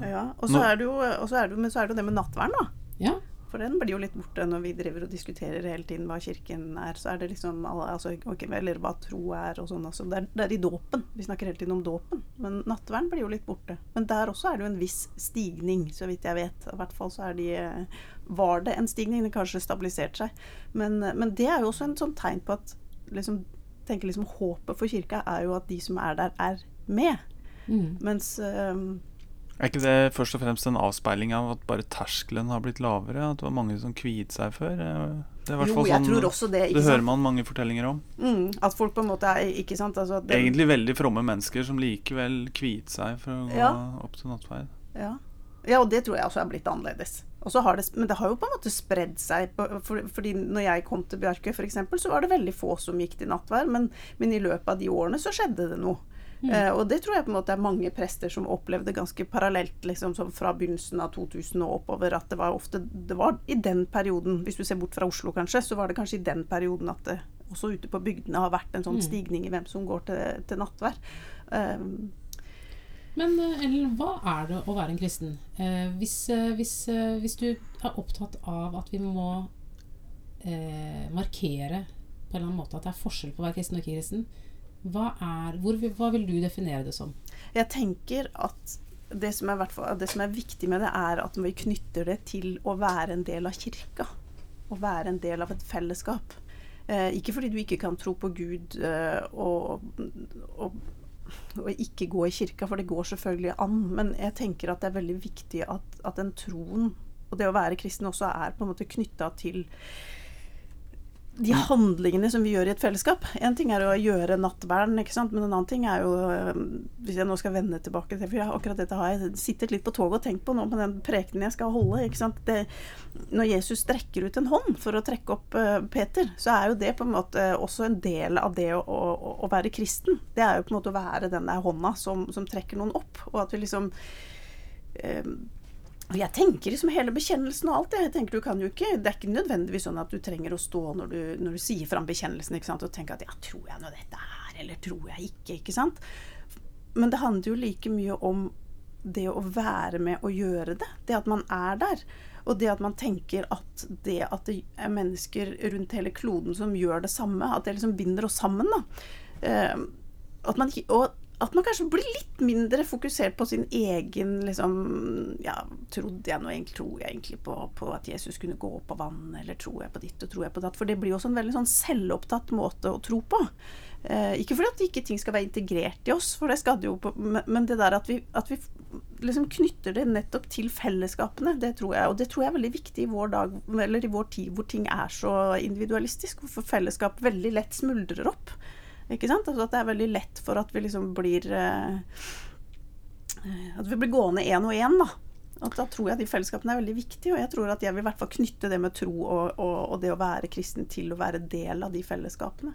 Ja, og så er det jo, er det, men så er det jo det med nattverden, da. Ja. For den blir jo litt borte når vi driver og diskuterer hele tiden hva kirken er. Så er det liksom alle, altså, okay, Eller hva tro er og sånn. Altså. Det, er, det er i dåpen. Vi snakker hele tiden om dåpen. Men nattverden blir jo litt borte. Men der også er det jo en viss stigning, så vidt jeg vet. I hvert fall så er de eh, Var det en stigning? Det kanskje stabiliserte seg. Men, eh, men det er jo også en sånn tegn på at liksom, tenker liksom Håpet for kirka er jo at de som er der, er med. Mm. Mens eh, Er ikke det først og fremst en avspeiling av at bare terskelen har blitt lavere? At det var mange som kviet seg før? Eh, Det er hvert Jo, fall sånn det. Det hører man mange fortellinger om. Mm, at folk på en måte er Ikke sant? Altså, at det- Egentlig veldig fromme mennesker som likevel kviet seg for å gå Ja. opp til nattverd. Ja. ja, og det tror jeg også er blitt annerledes. Har det, men det har jo på en måte spredd seg. På, for, fordi når jeg kom til Bjarkøy f.eks., så var det veldig få som gikk til nattverd. Men, men i løpet av de årene så skjedde det noe. Eh, og det tror jeg på en måte er mange prester som opplevde ganske parallelt liksom, som fra begynnelsen av 2000 og oppover. At det var ofte Det var i den perioden, hvis du ser bort fra Oslo kanskje, så var det kanskje i den perioden at det også ute på bygdene har vært en sånn stigning i hvem som går til, til nattvær. Eh, Men Ellen, hva er det å være en kristen? Eh, hvis, eh, hvis, eh, hvis du er opptatt av at vi må eh, markere på en eller annen måte at det er forskjell på å være kristen og ikke kristen, hva, er, hvor, hva vil du definere det som? Jeg tenker at det som, er, det som er viktig med det, er at vi knytter det til å være en del av kirka. Å være en del av et fellesskap. Eh, ikke fordi du ikke kan tro på Gud eh, og, og, og ikke gå i kirka, for det går selvfølgelig an. Men jeg tenker at det er veldig viktig at, at den troen og det å være kristen også er på en måte knytta til de handlingene som vi gjør i et fellesskap. En ting er å gjøre sant? men en annen ting er jo øh, Hvis jeg nå skal vende tilbake til For jeg, akkurat dette har jeg sittet litt på toget og tenkt på nå med den prekenen jeg skal holde. Det, når Jesus strekker ut en hånd for å trekke opp øh, Peter, så er jo det på en måte også en del av det å, å, å være kristen. Det er jo på en måte å være den der hånda som, som trekker noen opp, og at vi liksom øh, og jeg tenker liksom hele bekjennelsen og alt. Jeg tenker du kan jo ikke, Det er ikke nødvendigvis sånn at du trenger å stå når du, når du sier fram bekjennelsen ikke sant? og tenke at ja, tror jeg nå dette er, eller tror jeg ikke? ikke sant? Men det handler jo like mye om det å være med og gjøre det. Det at man er der. Og det at man tenker at det at det er mennesker rundt hele kloden som gjør det samme, at det liksom binder oss sammen, da. Eh, at man, ikke- og at man kanskje blir litt mindre fokusert på sin egen liksom Ja, trodde jeg nå egentlig Tror jeg egentlig på, på at Jesus kunne gå på vann, eller tror jeg på ditt og tror jeg på datt? For det blir jo også en veldig sånn selvopptatt måte å tro på. Eh, ikke fordi at ikke ting skal være integrert i oss, for det skal det jo på, men, det der at vi, at vi liksom knytter det nettopp til fellesskapene, det tror jeg. Og det tror jeg er veldig viktig i vår dag, eller i vår tid hvor ting er så individualistisk, hvorfor fellesskap veldig lett smuldrer opp. Ikke sant? Altså at det er veldig lett for at vi liksom blir eh, eh, At vi blir gående én og én, da. Og da tror jeg de fellesskapene er veldig viktige, og jeg tror at jeg vil i hvert fall knytte det med tro og, og, og det å være kristen til å være del av de fellesskapene.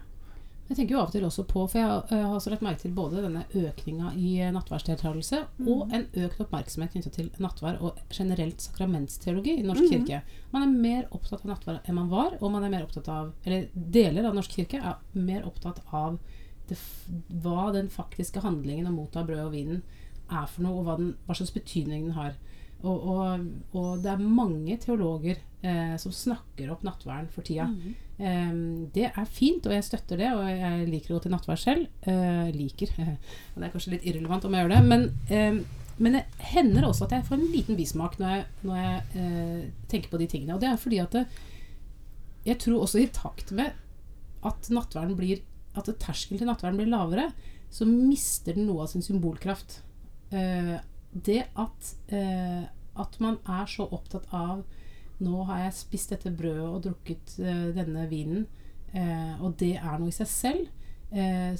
Jeg tenker jo av og til også på, for jeg har- jeg har lagt merke til både denne økninga i eh, mm. og en økt oppmerksomhet knyttet til nattverd og generelt sakramentsteologi i Norsk kirke. Man er mer opptatt av nattverd enn man var, og man er mer opptatt av, eller deler av Norsk kirke er mer opptatt av det, hva den faktiske handlingen å motta brød og vinen er for noe, og hva, den, hva slags betydning den har. Og, og, og det er mange teologer eh, som snakker opp nattverden for tida. Eh, det er fint, og jeg støtter det, og jeg liker å gå til nattverd selv. Eh, liker. det er kanskje litt irrelevant om jeg gjør det, men, eh, men det hender også at jeg får en liten bismak når jeg, når jeg eh, tenker på de tingene. Og det er fordi at det, jeg tror også i takt med at nattverden blir at terskelen til nattverden blir lavere, så mister den noe av sin symbolkraft. Eh, det at, eh, at man er så opptatt av Nå har jeg spist dette brødet og drukket eh, denne vinen, eh, og det er noe i seg selv. Eh,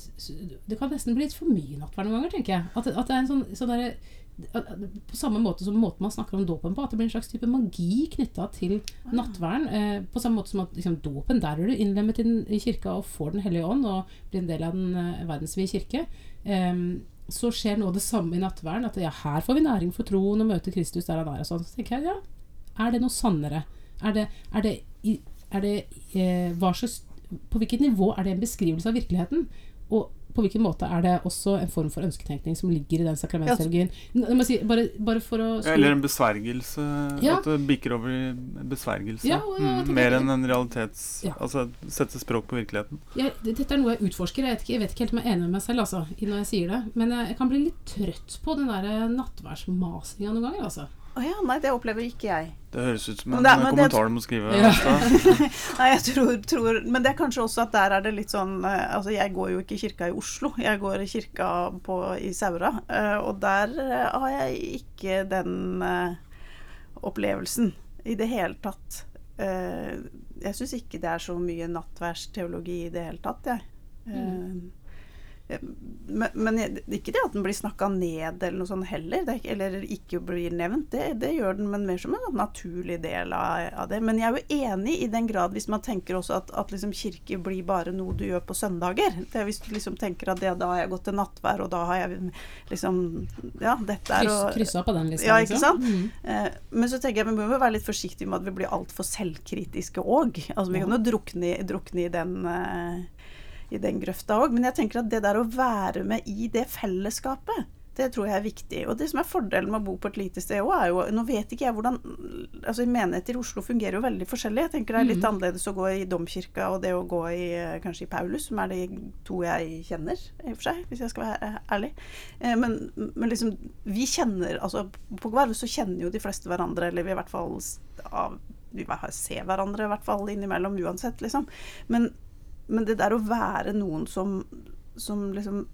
det kan nesten bli litt for mye nattverd noen ganger, tenker jeg. At, at det er en sånn, sånn der, at- på samme måte som måten man snakker om dåpen på, at det blir en slags type magi knytta til nattverden. Eh, på samme måte som at liksom, dåpen, der er du innlemmet i, kirka og får Den hellige ånd og blir en del av den eh, verdensvide kirke. Em, så skjer nå det samme i nattverden. At ja, her får vi næring for troen og møter Kristus der han er. Og sånn. Så tenker jeg, ja, er det noe sannere? Er det, er det, er det eh, hva slags, På hvilket nivå er det en beskrivelse av virkeligheten? Og på hvilken måte er det også en form for ønsketenkning som ligger i den sakramentsteologien? Nå si, bare, bare for å Eller en besvergelse. Ja. At det bikker over i besvergelse. Ja, mm, mer enn en realitets... Ja. Altså sette språk på virkeligheten. Dette er noe jeg utforsker. Jeg vet, ikke, jeg vet ikke helt om jeg er enig med meg selv altså, når jeg sier det. Men jeg, jeg kan bli litt trøtt på den der nattværsmasinga noen ganger. Altså. Å ja, nei, det opplever ikke jeg. Det høres ut som en det men det- kommentar du må skrive. Ja. Nei, jeg tror, tror Men det er kanskje også at der er det litt sånn eh, Altså, jeg går jo ikke i kirka i Oslo, jeg går i kirka på, i Saura. eh, Og der eh, har jeg ikke den opplevelsen i det hele tatt. Eh, Jeg syns ikke det er så mye nattverdsteologi i det hele tatt, jeg. Eh, Men, men ikke det at den blir snakka ned eller noe sånt heller, det er, ikke- eller ikke blir nevnt. Det, det gjør den, men mer som en naturlig del av, av det. Men jeg er jo enig i den grad hvis man tenker også at, at liksom kirke blir bare noe du gjør på søndager. Det hvis du liksom tenker at det, da har jeg gått til nattvær, og da har jeg liksom Ja, dette er å kryssa på den lista. Ja, ikke liksom. sant? Mm. Eh, Men så tenker jeg vi må jo være litt forsiktige med at vi blir altfor selvkritiske òg. Altså, vi kan jo drukne, drukne i den eh, i den grøfta òg. Men jeg tenker at det der å være med i det fellesskapet, det tror jeg er viktig. Og det som er fordelen med å bo på et lite sted òg, er jo Nå vet ikke jeg hvordan altså Menigheter i Oslo fungerer jo veldig forskjellig. Jeg tenker det er litt mm. annerledes å gå i domkirka og det å gå i eh, kanskje i Paulus, som er de to jeg kjenner, i og for seg, hvis jeg skal være ærlig. Eh, Men, men liksom, vi kjenner altså På Gvarv så kjenner jo de fleste hverandre, eller vi i hvert fall av, vi ser hverandre i hvert fall innimellom uansett, liksom. Men, men det der å være noen som, som liksom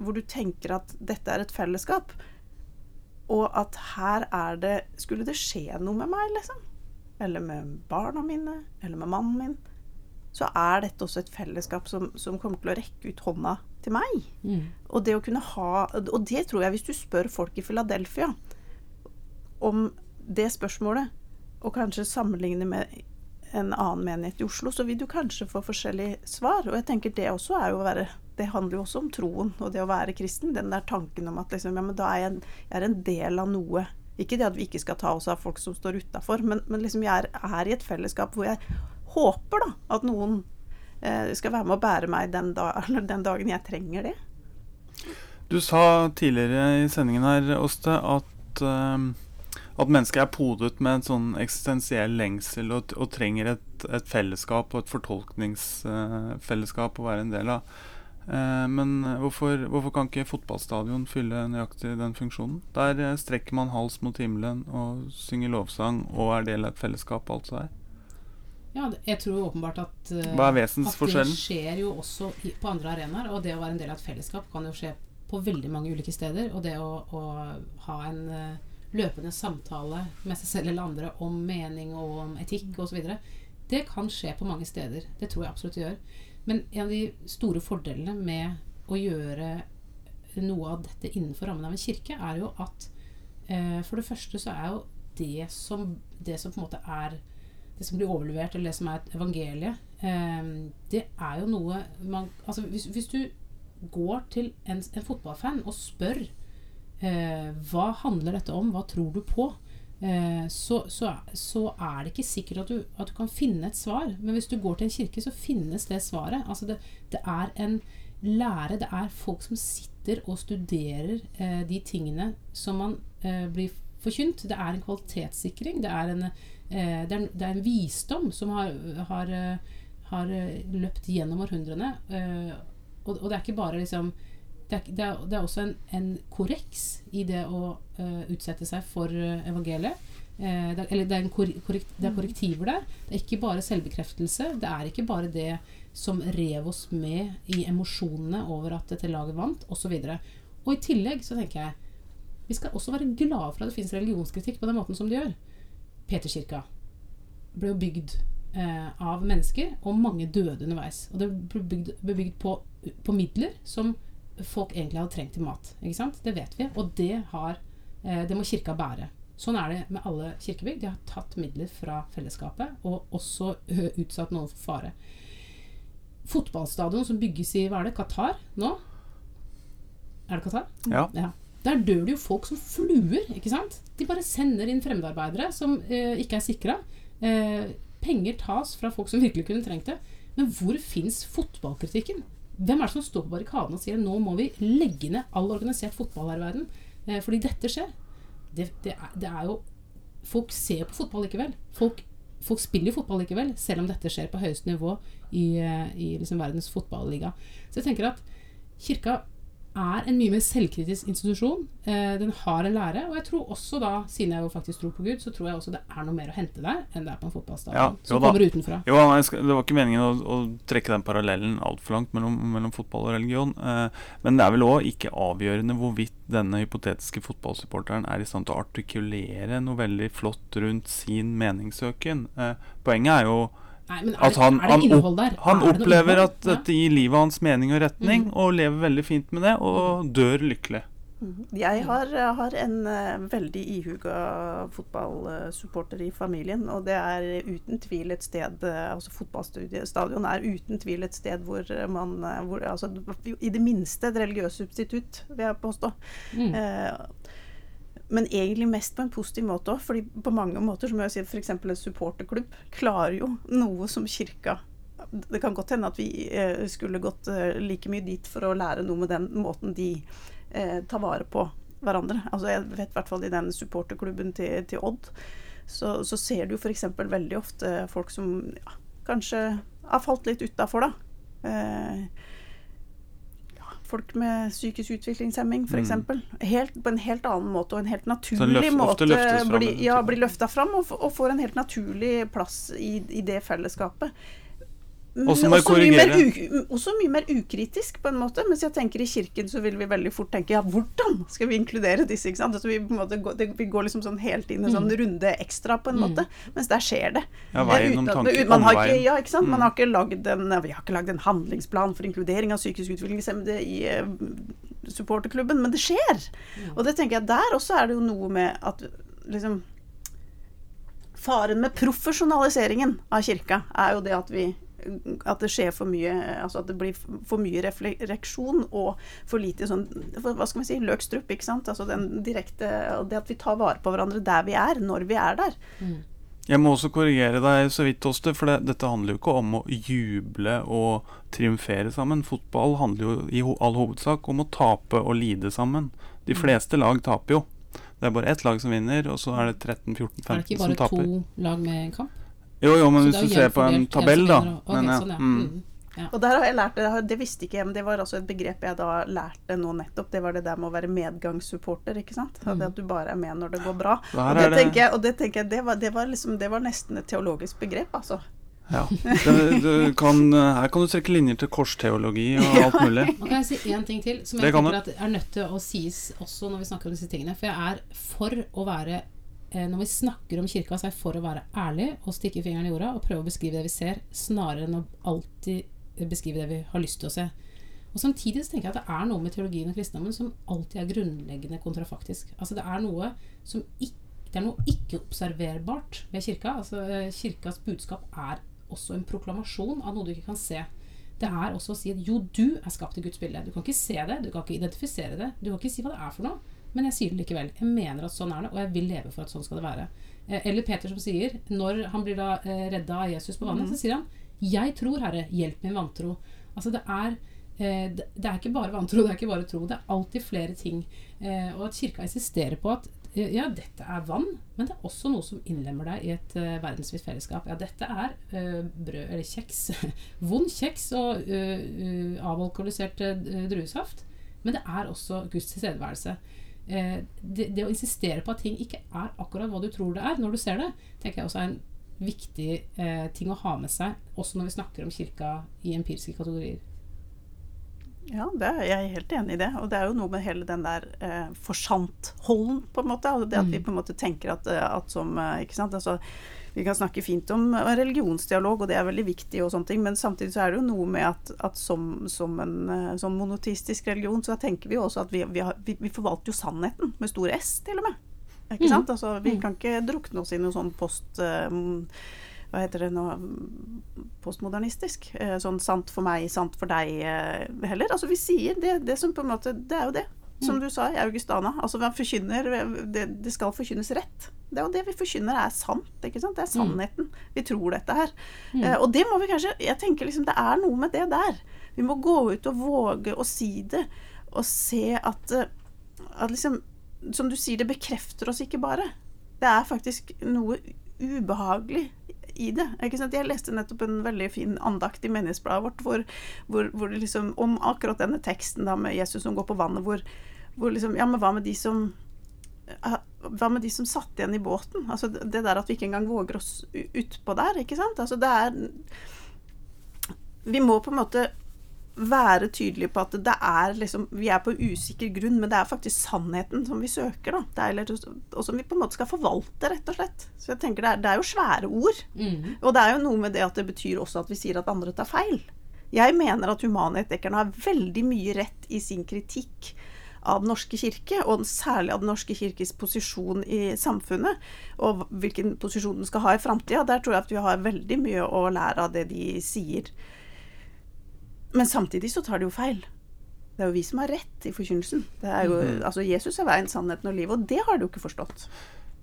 Hvor du tenker at dette er et fellesskap, og at her er det Skulle det skje noe med meg, liksom? Eller med barna mine, eller med mannen min, så er dette også et fellesskap som, som kommer til å rekke ut hånda til meg. Mm. Og det å kunne ha Og det tror jeg, hvis du spør folk i Philadelphia om det spørsmålet, og kanskje sammenligne med en annen menighet i Oslo, så vil du kanskje få forskjellige svar. Og jeg tenker det også er jo å være Det handler jo også om troen og det å være kristen. Den der tanken om at liksom, ja, men da er jeg, jeg er en del av noe. Ikke det at vi ikke skal ta oss av folk som står utafor, men, men liksom jeg er, er i et fellesskap hvor jeg håper da at noen eh, skal være med å bære meg den, da, den dagen jeg trenger det. Du sa tidligere i sendingen her, Åste, at, eh, at mennesket er podet med en sånn eksistensiell lengsel og, og trenger et, et, fellesskap og et fortolkningsfellesskap å være en del av. Uh, men hvorfor, hvorfor, kan ikke fotballstadion fylle nøyaktig den funksjonen? Der uh, strekker man hals mot himmelen og synger lovsang og er del av et fellesskap og alt det der. Ja, jeg tror åpenbart at, Hva er? At det skjer jo også på andre arenaer. Og det å være en del av et fellesskap kan jo skje på veldig mange ulike steder. Og det å, å ha en løpende samtale med seg selv eller andre om mening og om etikk osv. Det kan skje på mange steder. Det tror jeg absolutt det gjør. Men en av de store fordelene med å gjøre noe av dette innenfor rammen av en kirke, er jo at eh, for det første så er jo det som, det som på en måte er det som blir overlevert, eller det som er evangeliet, eh, det er jo noe man Altså hvis, hvis du går til en, en fotballfan og spør hva handler dette om, hva tror du på? Eh, så, så, så, er det ikke sikkert at du, at du, kan finne et svar. Men hvis du går til en kirke, så finnes det svaret. Altså det, det er en lære, det er folk som sitter og studerer eh, de tingene som man eh, blir forkynt. Det er en kvalitetssikring. Det er en, eh, det er, det er en visdom som har, har, eh, har løpt gjennom århundrene. Og, og, det er ikke bare liksom det er, det, er, det er, også en, en, korreks i det å uh, utsette seg for uh, evangeliet. Uh, det, eller det er, korrekt, det er, korrektiver der. Det er ikke bare selvbekreftelse. Det er ikke bare det som rev oss med i emosjonene over at dette laget vant, osv. Og, og i tillegg så tenker jeg vi skal også være glade for at det fins religionskritikk på den måten som det gjør. Peterkirka ble jo bygd av mennesker, og mange døde underveis. Og det ble bygd, ble bygd på, på midler som folk egentlig hadde trengt til mat. Ikke sant? Det vet vi, og det, har, eh, det må kirka bære. Sånn er det med alle kirkebygg. De har tatt midler fra fellesskapet og også utsatt noen for fare. Fotballstadion som bygges i hva er det, Qatar nå? Er det Qatar? Ja. ja. Der dør det jo folk som fluer. ikke sant? De bare sender inn fremmedarbeidere som eh, ikke er sikra. Eh, penger tas fra folk som virkelig kunne trengt det. Men hvor fins fotballkritikken? Hvem er det som står på barrikaden og sier nå må vi legge ned all organisert fotball her i verden? Eh, fordi dette skjer. Det, det, er, det, er, jo Folk ser på fotball likevel. Folk, folk spiller fotball likevel, selv om dette skjer på høyeste nivå i, eh, i liksom verdens fotballiga. Så jeg tenker at kirka er en mye mer selvkritisk institusjon. Eh, den har en lære. Og jeg tror også da, siden jeg jo faktisk tror på Gud, så tror jeg også det er noe mer å hente der enn det er på en fotballstadion. Ja, som kommer utenfra. Jo, skal, det var ikke meningen å, å trekke den parallellen altfor langt mellom, mellom, fotball og religion. Eh, men det er vel òg ikke avgjørende hvorvidt denne hypotetiske fotballsupporteren er i stand til å artikulere noe veldig flott rundt sin meningssøken. Eh, poenget er jo Nei, men er, at han, er det innhold der? Han opplever at dette gir livet hans mening og retning, mm. og lever veldig fint med det, og mm. dør lykkelig. Mm. Jeg har, har en uh, veldig ihuga fotballsupporter i familien. Og det er uten tvil et sted uh, altså Fotballstadion er uten tvil et sted hvor man uh, hvor, altså, I det minste et religiøst substitutt, vil jeg påstå. Mm. Men egentlig mest på en positiv måte òg. fordi på mange måter, som jeg sier, f.eks. en supporterklubb klarer jo noe som kirka Det kan godt hende at vi eh, skulle gått eh, like mye dit for å lære noe med den måten de eh, tar vare på hverandre. Altså Jeg vet i hvert fall i den supporterklubben til, til Odd, så, så, ser du f.eks. veldig ofte folk som ja, kanskje har falt litt utafor, da. Eh, folk med psykisk utviklingshemming f.eks. Mm. på en helt annen måte og en helt naturlig løft, måte blir ja, blir løfta fram og, og, får en helt naturlig plass i, i det fellesskapet. Også, også, mye også mye mer ukritisk, på en måte. Mens jeg tenker i kirken så vil vi veldig fort tenke ja, hvordan skal vi inkludere disse? ikke sant? Altså, vi, måte, vi går liksom sånn helt inn en sånn mm. runde ekstra, på en mm. måte. Mens der skjer det. Ja, veien om tanken, man har ikke, ja, ikke sant? Mm. Man har ikke lagd en, vi har ikke lagd en handlingsplan for inkludering av psykisk utviklingshemmede i uh, supporterklubben, men det skjer. Mm. Og det tenker jeg, der også er det jo noe med at liksom Faren med profesjonaliseringen av kirka er jo det at vi at det skjer for mye Altså at det blir for mye refleksjon og for lite sånn Hva skal man si løkstrupp, ikke sant. Altså den direkte Det at vi tar vare på hverandre der vi er, når vi er der. Mm. Jeg må også korrigere deg så vidt, Toste, for det, dette handler jo ikke om å juble og triumfere sammen. Fotball handler jo i all hovedsak om å tape og lide sammen. De mm. fleste lag taper jo. Det er bare ett lag som vinner, og så er det 13-14-15 som taper. Er det ikke bare to lag med en kamp? Jo, jo, men hvis du ser på en tabell, da. Men, ja. sånn, ja. mm. Mm. Og der har jeg lært det, det visste ikke jeg, men det var altså et begrep jeg da lærte nå nettopp. Det var det der med å være medgangssupporter, ikke sant. Mm. Det at du bare er med når det går bra. Og det det tenker jeg, og det, tenker jeg det, var, det, var liksom, det var nesten et teologisk begrep, altså. ja. det, du kan, Her kan du trekke linjer til korsteologi og alt mulig. Og kan jeg si én ting til, som jeg tenker at er nødt til å sies også når vi snakker om disse tingene. For jeg er for å være Når vi snakker om kirka, så er for å være ærlig og stikke fingeren i jorda og prøve å beskrive det vi ser, snarere enn å alltid beskrive det vi har lyst til å se. Og Samtidig så tenker jeg at det er noe med teologien og kristendommen som alltid er grunnleggende kontrafaktisk. Altså Det er noe som ikke det er noe ikke-observerbart ved kirka. Altså eh, Kirkas budskap er også en proklamasjon av noe du ikke kan se. Det er også å si at jo, du er skapt i Guds bilde. Du kan ikke se det, du kan ikke identifisere det, du kan ikke si hva det er for noe. Men jeg sier det likevel. Jeg mener at sånn er det, og jeg vil leve for at sånn skal det være. Eh, Eller Peter som sier, når han blir da eh, redda av Jesus på vannet, så sier han 'Jeg tror, Herre, hjelp min vantro'. Altså det er eh, det er ikke bare vantro, det er ikke bare tro. Det er alltid flere ting. Og at kirka insisterer på at ja, dette er vann, men det er også noe som innlemmer deg i et uh, verdensvidt fellesskap. Ja, dette er uh, brød eller kjeks. Vond kjeks og uh, uh, avalkoholisert druesaft. Men det er også Guds tilstedeværelse. Eh, det, det å insistere på at ting ikke er akkurat hva du tror det er, når du ser det, tenker jeg også er en viktig eh, ting å ha med seg, også når vi snakker om kirka i empiriske kategorier. Ja, det er jeg er helt enig i det. Og det er jo noe med hele den der eh, forsantholden, på en måte. Altså det at vi på en måte tenker at, eh, at som eh, Ikke sant. Altså, vi kan snakke fint om eh, religionsdialog, og det er veldig viktig, og sånne ting, men samtidig så er det jo noe med at, at som, som en sånn monotistisk religion, så tenker vi jo også at vi, vi, har, vi, vi forvalter jo sannheten, med stor S til og med. Ikke Mhm. sant? Altså, vi kan ikke drukne oss i noe sånn post... eh, hva heter det nå postmodernistisk. Sånn sant for meg, sant for deg heller. Altså vi sier det, det som på en måte Det er jo det. Som du sa i Augustana. Altså det, det skal forkynnes rett. Det og det vi forkynner er sant. ikke sant? Det er sannheten. Vi tror dette her. Eh, og det må vi kanskje Jeg tenker liksom det er noe med det der. Vi må gå ut og våge å si det. Og se at, eh, at liksom Som du sier, det bekrefter oss ikke bare. Det er faktisk noe ubehagelig i det. Jeg leste nettopp en veldig fin andakt i menighetsbladet vårt hvor, hvor, hvor liksom, om akkurat denne teksten da med Jesus som går på vannet, hvor, hvor liksom Ja, men hva med de som eh, hva med de som satt igjen i båten? Altså det der at vi ikke engang våger oss utpå der, ikke sant? Altså det er Vi må på en måte være tydelige på at det er liksom Vi er på usikker grunn, men det er faktisk sannheten som vi søker, da. Det er, og som vi på en måte skal forvalte, rett og slett. Så jeg tenker det er, det er jo svære ord. Mm. Og det er jo noe med det at det betyr også at vi sier at andre tar feil. Jeg mener at humanetikerne har veldig mye rett i sin kritikk av Den norske kirke, og særlig av Den norske kirkes posisjon i samfunnet, og hvilken posisjon den skal ha i framtida. Der tror jeg at vi har veldig mye å lære av det de sier. Men samtidig så tar de jo feil. Det er jo vi som har rett i forkynnelsen. Det er jo, altså Jesus er veien, sannheten og livet, og det har de jo ikke forstått.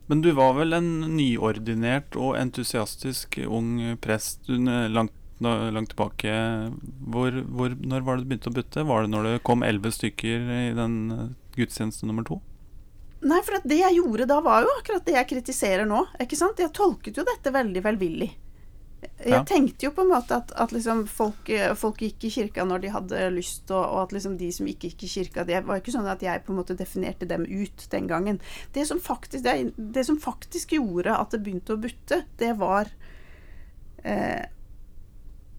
Men du var vel en nyordinert og entusiastisk ung prest langt, langt tilbake. Hvor, hvor, når var det du begynte å butte? Var det når det kom elleve stykker i den eh, gudstjeneste nummer to? Nei, for at det jeg gjorde da, var jo akkurat det jeg kritiserer nå. ikke sant? Jeg tolket jo dette veldig velvillig. Jeg Ja. tenkte jo på en måte at, at liksom folk, eh, folk gikk i kirka når de hadde lyst, og, og at liksom de som ikke gikk i kirka Det var ikke sånn at jeg på en måte definerte dem ut den gangen. Det som faktisk, det, det som faktisk gjorde at det begynte å butte, det var eh,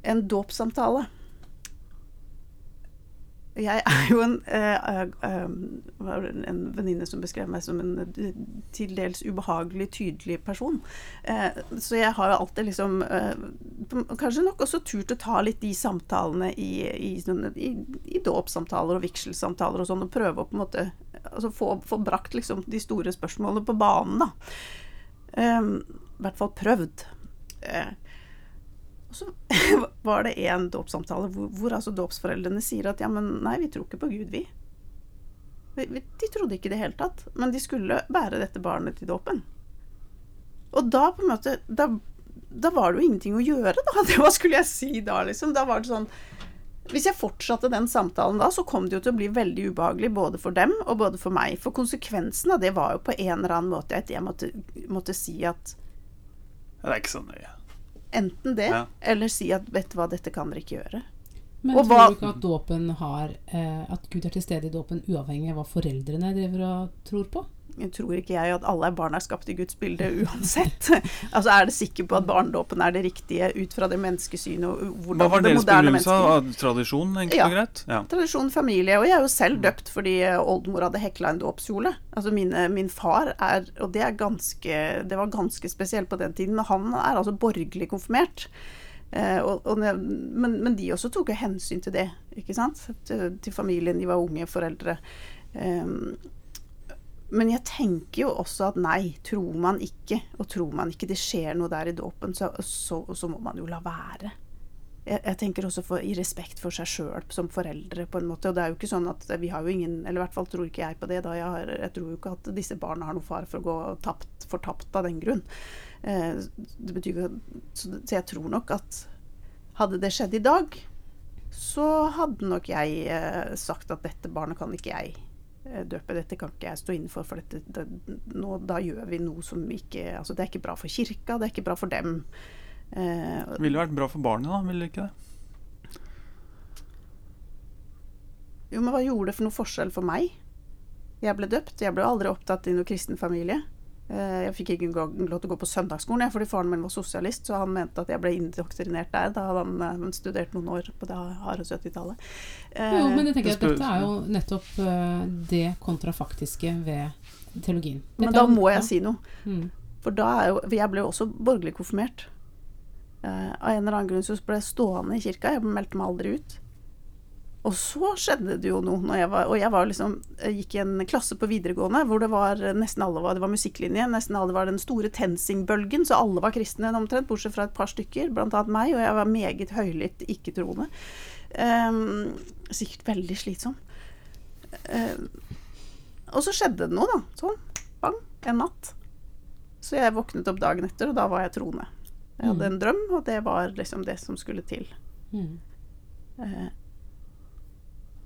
en dåpssamtale. Jeg er jo en, eh, eh, en venninne som beskrev meg som en eh, til dels ubehagelig tydelig person. Eh, så jeg har alltid liksom eh, Kanskje nok også turt å ta litt de samtalene i, i, i, i dåpssamtaler og vigselssamtaler og sånn, og prøve å på en måte altså få, få brakt liksom de store spørsmålene på banen, da. Eh, I hvert fall prøvd. Eh, og så var det en dåpssamtale hvor, hvor altså dåpsforeldrene sier at ja, men nei, vi tror ikke på Gud, vi. De trodde ikke i det hele tatt, men de skulle bære dette barnet til dåpen. Og da på en måte da, da var det jo ingenting å gjøre, da. Hva skulle jeg si da, liksom? Da var det sånn hvis jeg fortsatte den samtalen da, så kom det jo til å bli veldig ubehagelig både for dem og både for meg. For konsekvensen av det var jo på en eller annen måte at jeg måtte, måtte si at Det er ikke så nøye. Enten det, Ja. eller si at vet du hva, dette kan dere ikke gjøre. Men Og tror hva- du ikke at dåpen har eh, At Gud er til stede i dåpen uavhengig av hva foreldrene driver og tror på? Tror ikke jeg at alle barn er skapt i Guds bilde uansett. altså Er det sikker på at barnedåpen er det riktige ut fra det menneskesynet og hvordan Hva var det deres begrunnelse? av Tradisjon, enkelt Ja. og greit? Ja. Tradisjon, familie. Og jeg er jo selv døpt fordi eh, oldemor hadde hekla en dåpskjole. Altså mine, min far er Og det er ganske Det var ganske spesielt på den tiden. Han er altså borgerlig konfirmert. Eh, og, og, men, men de også tok jo hensyn til det, ikke sant? Til, til familien. De var unge foreldre. Ehm, men jeg tenker jo også at nei, tror man ikke, og tror man ikke det skjer noe der i dåpen, så, så, så må man jo la være jeg, jeg tenker også for, i respekt for seg sjøl som foreldre, på en måte. Og det er jo ikke sånn at vi har jo ingen Eller i hvert fall tror ikke jeg på det. da Jeg, har, jeg tror jo ikke at disse barna har noe fare for å gå tapt, fortapt av den grunn. Eh, det betyr jo så, så jeg tror nok at hadde det skjedd i dag, så hadde nok jeg eh, sagt at dette barnet kan ikke jeg døpe. Dette kan ikke jeg stå inne for, for dette, det, nå, da gjør vi noe som ikke Altså, det er ikke bra for kirka, det er ikke bra for dem. Eh, Det ville vært bra for barnet, da, ville det ikke det? Jo, men hva gjorde det for noe forskjell for meg? Jeg ble døpt. Jeg ble aldri opptatt i noen kristen familie. Eh, Jeg fikk ikke lov til å gå på søndagsskolen fordi faren min var sosialist, så han mente at jeg ble indoktrinert der. Da hadde han eh, studert noen år på det harde 70-tallet. Eh, Jo, men jeg tenker at dette er jo nettopp det kontrafaktiske ved teologien. Men da må jeg si noe. Mm. For da er jo Jeg ble jo også borgerlig konfirmert. Eh, av en eller annen grunn så ble jeg stående i kirka. Jeg meldte meg aldri ut. Og så skjedde det jo noe. Når jeg var, og jeg var liksom, jeg gikk i en klasse på videregående hvor det var nesten alle var, det var musikklinje. Nesten alle var den store TenSing-bølgen, så alle var kristne omtrent, bortsett fra et par stykker, annet meg. Og jeg var meget høylytt ikke-troende. Um, sikkert veldig slitsom. Um, og så skjedde det noe, da. Sånn. Bang. En natt. Så jeg våknet opp dagen etter, og da var jeg troende. Jeg hadde en drøm, og det var liksom det som skulle til. Mm. Eh,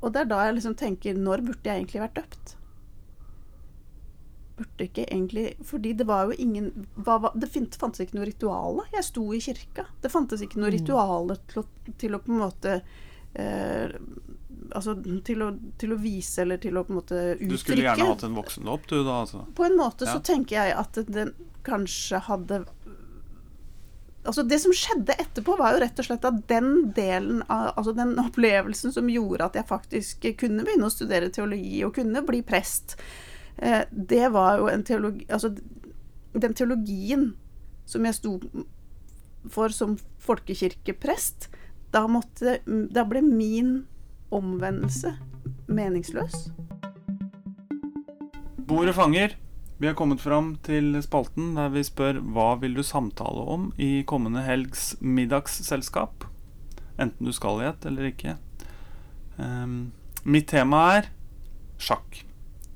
og det er da jeg liksom tenker Når burde jeg egentlig vært døpt? Burde ikke egentlig Fordi det var jo ingen hva, hva, Det fantes ikke noe rituale. Jeg sto i kirka. Det fantes ikke noe rituale til å, til å på en måte eh, Altså til å, til å vise eller til å på en måte uttrykke Du skulle gjerne hatt en voksen opp, du da, altså. på en måte Ja. så tenker jeg at den kanskje hadde Altså Det som skjedde etterpå, var jo rett og slett at den delen av Altså den opplevelsen som gjorde at jeg faktisk kunne begynne å studere teologi og kunne bli prest, eh, det var jo en teologi Altså den teologien som jeg sto for som folkekirkeprest, da måtte Da ble min omvendelse meningsløs. Bordet fanger. Vi har kommet fram til spalten der vi spør hva vil du samtale om i kommende helgs middagsselskap. Enten du skal i et eller ikke. Um, mitt tema er sjakk.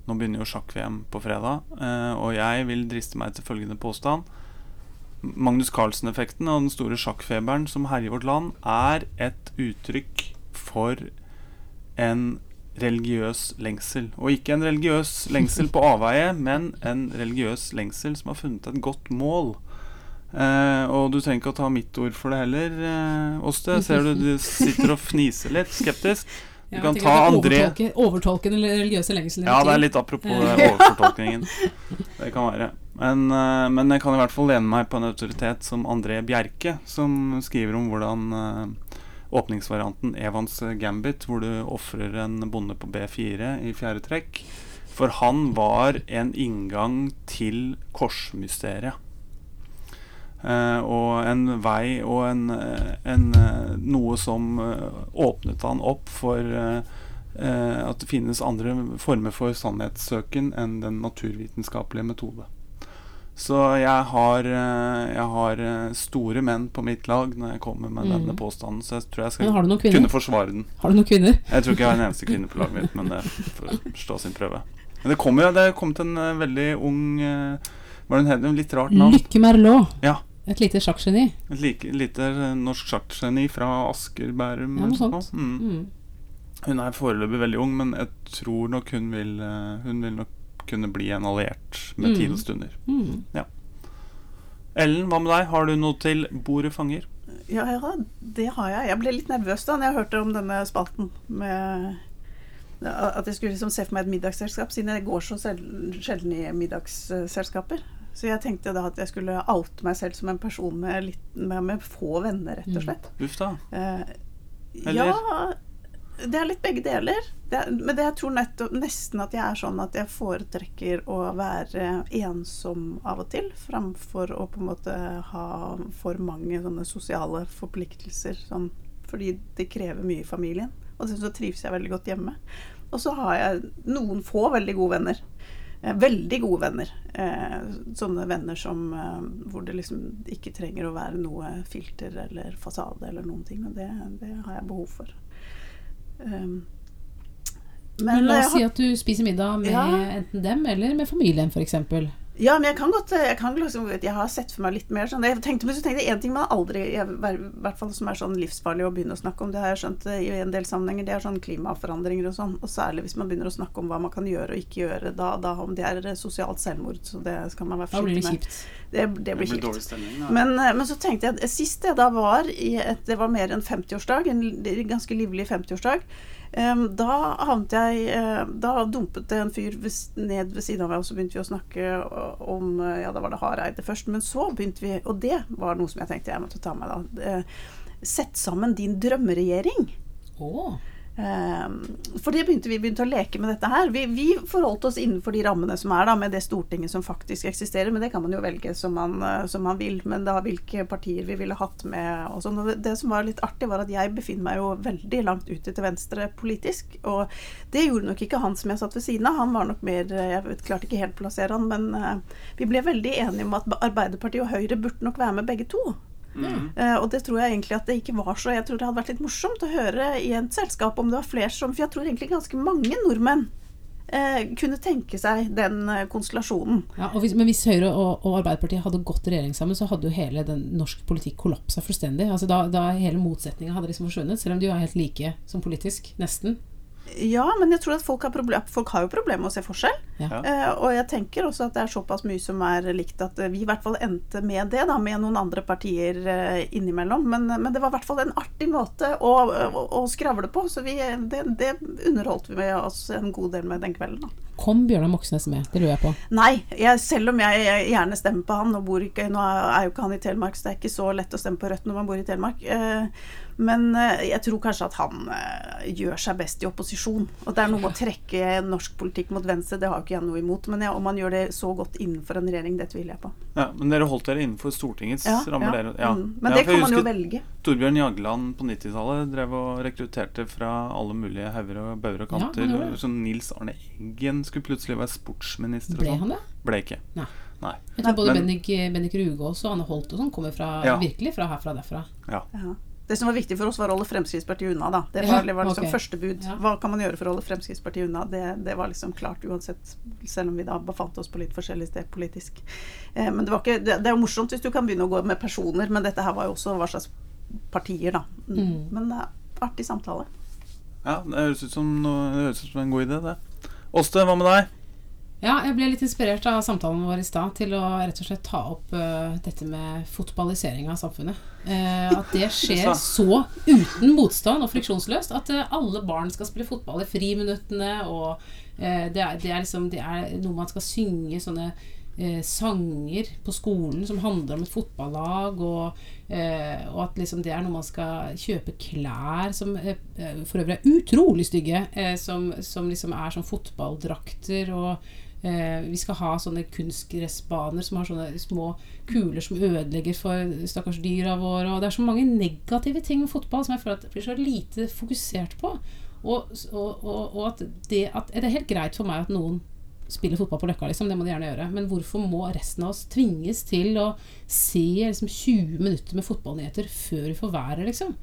Nå begynner jo sjakk-VM på fredag, eh, og jeg vil driste meg til følgende påstand. Magnus Carlsen-effekten og den store sjakkfeberen som herjer vårt land, er et uttrykk for en religiøs lengsel. Og ikke en religiøs lengsel på avveie, men en religiøs lengsel som har funnet et godt mål. Eh, og du trenger ikke å ta mitt ord for det heller, eh, Åste. Ser du du sitter og fniser litt skeptisk. Du Ja, kan ta André overtolke, overtolke den religiøse lengselen. Ja, det er litt apropos det, overfortolkningen. Det kan være. Men, eh, men jeg kan i hvert fall lene meg på en autoritet som André Bjerke, som skriver om hvordan eh, åpningsvarianten Evans Gambit, hvor du ofrer en bonde på B4 i fjerde trekk. For han var en inngang til korsmysteriet. Uh, og en vei og en, eh, en eh, noe som åpnet han opp for uh, uh, at det finnes andre former for sannhetssøken enn den naturvitenskapelige metode. Så jeg har, eh, jeg har eh, store menn på mitt lag når jeg kommer med Mm. denne påstanden, så jeg tror jeg skal kunne forsvare den. Har du noen kvinner? Jeg tror ikke jeg har en eneste kvinne på laget mitt, men det får stå sin prøve. Men det kommer jo det kom til en eh, veldig ung Var det en? Litt rart navn. Lykke Merlot. Ja, Et lite sjakkgeni. Et like, lite norsk sjakkgeni fra Asker, Bærum. Ja, noe sånt. Mm. Mm. Hun er foreløpig veldig ung, men jeg tror nok hun vil Hun vil nok kunne bli en alliert med Mm. tid og stunder. Mm. Ellen, hva med deg? Har du noe til Bordet fanger? Ja, ja, det har jeg. Jeg ble litt nervøs da når jeg hørte om denne spalten med At jeg skulle liksom se for meg et middagsselskap, siden jeg går så sjelden i middagsselskaper. Så jeg tenkte da at jeg skulle oute meg selv som en person med, litt, med, med få venner, rett og Mm. slett. Uff da. Eh, Eller? Ja, det er litt begge deler. Det er, men det jeg tror nettopp, nesten at jeg er sånn at jeg foretrekker å være ensom av og til, framfor å på en måte ha for mange sånne sosiale forpliktelser. Sånn, fordi det krever mye i familien. Og så trives jeg veldig godt hjemme. Og så har jeg noen få veldig gode venner. Eh, veldig gode venner. Eh, sånne venner som eh, hvor det liksom ikke trenger å være noe filter eller fasade eller noen ting. Og det, det har jeg behov for. Um, Men la oss si at du spiser middag med Ja. enten dem eller med familien, f.eks. Ja, men jeg kan godt jeg, kan liksom, jeg har sett for meg litt mer sånn jeg tenkte, Men så tenkte jeg en ting man aldri I hvert fall som er sånn livsfarlig å begynne å snakke om, det har jeg skjønt eh, i en del sammenhenger, det er sånn klimaforandringer og sånn. Og særlig hvis man begynner å snakke om hva man kan gjøre og ikke gjøre, da, da om det er sosialt selvmord. Så det skal man være Da med. det forsiktig med. kjipt. Det, det blir kjipt. stemning. Men, eh, men så tenkte jeg sist jeg da var i et, Det var mer enn 50-årsdag, en ganske livlig 50-årsdag. Da havnet jeg eh, Da dumpet det en fyr ned ved siden av meg, og så begynte vi å snakke om eh, Ja, da var det Hareide først, men så begynte vi Og det var noe som jeg tenkte jeg måtte ta med, da. Eh, Sett sammen din drømmeregjering. Å. Um, for det begynte vi begynte å leke med dette her. Vi, vi forholdt oss innenfor de rammene som er, da, med det Stortinget som faktisk eksisterer. Men det kan man jo velge som man, eh, som man vil. Men da hvilke partier vi ville hatt med og sånn. Det som var litt artig, var at jeg befinner meg jo veldig langt ute til venstre politisk. Og det gjorde nok ikke han som jeg satt ved siden av. Han var nok mer eh, Jeg vet, klarte ikke helt plassere han, men eh, vi ble veldig enige om at Arbeiderpartiet og Høyre burde nok være med begge to. Mm. Eh, og det tror jeg egentlig at det ikke var så Jeg tror det hadde vært litt morsomt å høre i et selskap om det var flere som For jeg tror egentlig ganske mange nordmenn uh, kunne tenke seg den eh, konstellasjonen. Ja, hvis, men hvis Høyre og, og Arbeiderpartiet hadde gått regjering sammen, så hadde jo hele den norske politikk kollapsa fullstendig. Altså da, da hele motsetninga hadde liksom forsvunnet, selv om de jo er helt like som politisk. Nesten. Ja, men jeg tror at folk har, problem, folk har jo problemer med å se forskjell. Ja. Eh, og jeg tenker også at det er såpass mye som er likt at eh, vi i hvert fall endte med det, da, med noen andre partier eh, innimellom. Men, men det var i hvert fall en artig måte å, å, å skravle på, så vi, det, det underholdt vi med oss en god del med den kvelden. da. Kom Bjørnar Moxnes med? Det lurer jeg på. Nei, jeg, selv om jeg, jeg gjerne stemmer på han og bor ikke, Nå er jo ikke han i Telemark, så det er ikke så lett å stemme på Rødt når man bor i Telemark. Eh, men eh, jeg tror kanskje at han eh, gjør seg best i opposisjon. Og det er noe med å trekke norsk politikk mot venstre, det har jo ikke jeg noe imot. Men jeg, om han gjør det så godt innenfor en regjering, det tviler jeg på. Ja, men dere holdt dere innenfor Stortingets Ja, rammer, ja. dere. Ja. Mm. Men Ja, det kan man jo velge. Torbjørn Jagland på 90-tallet drev og rekrutterte fra alle mulige hauger og bauger og kanter. så Nils Arne Eggen skulle plutselig være sportsminister. Ble sånn. han det? Ble ikke. Nei. Nei. Jeg tror både Men- Bendik, Bendik og Anne Holt og sånn kommer fra, Ja. virkelig fra herfra og derfra. Ja. Det som var viktig for oss, var å holde Fremskrittspartiet unna. da. Det var, det var liksom okay. første bud. Ja. Hva kan man gjøre for å holde Fremskrittspartiet unna? Det, det var liksom klart uansett, selv om vi da befant oss på litt forskjellig sted politisk. Eh, men det, var ikke, det, det er jo morsomt hvis du kan begynne å gå med personer, men dette her var jo også hva slags partier, da. Mm. Mm. Men det er artig samtale. ja, det høres ut som, noe, det høres ut som en god idé, det. Åste, hva med deg? Ja, jeg ble litt inspirert av samtalen vår i stad til å rett og slett ta opp uh, dette med fotballisering av samfunnet. Uh, at det skjer så uten motstand og friksjonsløst. At uh, alle barn skal spille fotball i friminuttene, og det, er, det, er liksom, det er noe man skal synge sånne sanger på skolen som handler om et fotballag, og, eh, og at liksom det er noe man skal kjøpe klær som for øvrig er utrolig stygge, som, som liksom er som fotballdrakter og vi skal ha sånne kunstgressbaner som har sånne små kuler som ødelegger for stakkars dyra våre. Og det er så mange negative ting med fotball som jeg føler at blir så lite fokusert på. Og, og, og, og at det at Det er helt greit for meg at noen spiller fotball på Løkka, liksom. Det må de gjerne gjøre. Men hvorfor må resten av oss tvinges til å se liksom, 20 minutter med fotballnyheter før vi får været, liksom?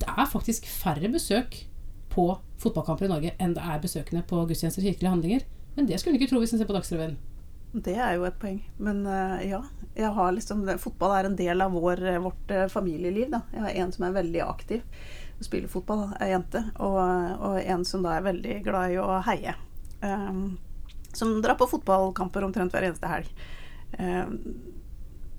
Det er faktisk færre besøk på fotballkamper i Norge enn det er besøkende på gudstjenester og kirkelige handlinger. Men det skulle du ikke tro hvis en ser på Dagsrevyen. Det er jo et poeng. Men eh, ja, liksom, fotball er en del av vår, eh, vårt eh, familieliv. Da. Jeg har en som er veldig aktiv og spiller fotball, ei jente. Og, og en som da er veldig glad i å heie. Um, som drar på fotballkamper omtrent hver eneste helg. Um,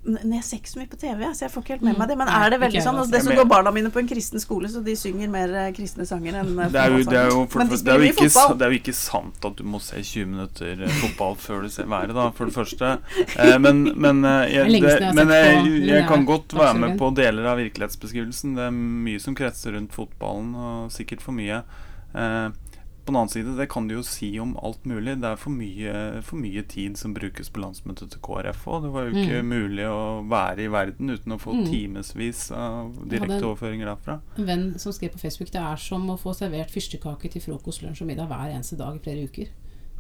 men jeg ser ikke så mye på TV, så jeg får ikke helt med meg det. Men er det veldig sånn? Altså, dessuten Jeg går barna mine på en kristen skole, så de synger mer eh, kristne sanger enn eh, Det er, jo, det, er jo, for, Men de det, er jo spiller ikke, fotball. det er jo ikke sant at du må se 20 minutter eh, fotball før du ser været, da, for det første. Men men, jeg, det, men jeg, jeg kan godt være med på deler av virkelighetsbeskrivelsen. Det er mye som kretser rundt fotballen, og sikkert for mye. Eh, på den annen side, det kan du jo si om alt mulig. Det er for mye, for mye tid som brukes på landsmøtet til KrF òg. Det var jo ikke Mm. mulig å være i verden uten å få Mm. timevis av direkteoverføringer derfra. En venn som skrev på Facebook det er som å få servert fyrstekake til frokost, lunsj og middag hver eneste dag i flere uker.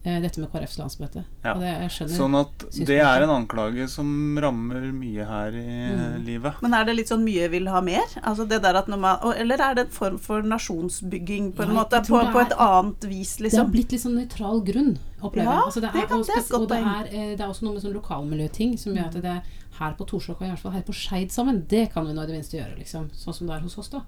Eh, dette med KrFs landsmøte. Ja. Og det, skjønner Sånn at det er en anklage som rammer mye her i Mm. livet. Men er det litt sånn mye vil ha mer? Altså det der at når man, eller er det en form for nasjonsbygging på en Ja, måte? På, er, på et annet vis, liksom? Det har liksom? blitt litt sånn nøytral grunn, opplever Ja, jeg. Altså, det er et og det er, eh, det er også noe med sånn lokalmiljøting som gjør at det her på Torshov og i hvert fall her på Skeid sammen, det kan vi nå i det minste gjøre, liksom. Sånn som det er hos oss, da.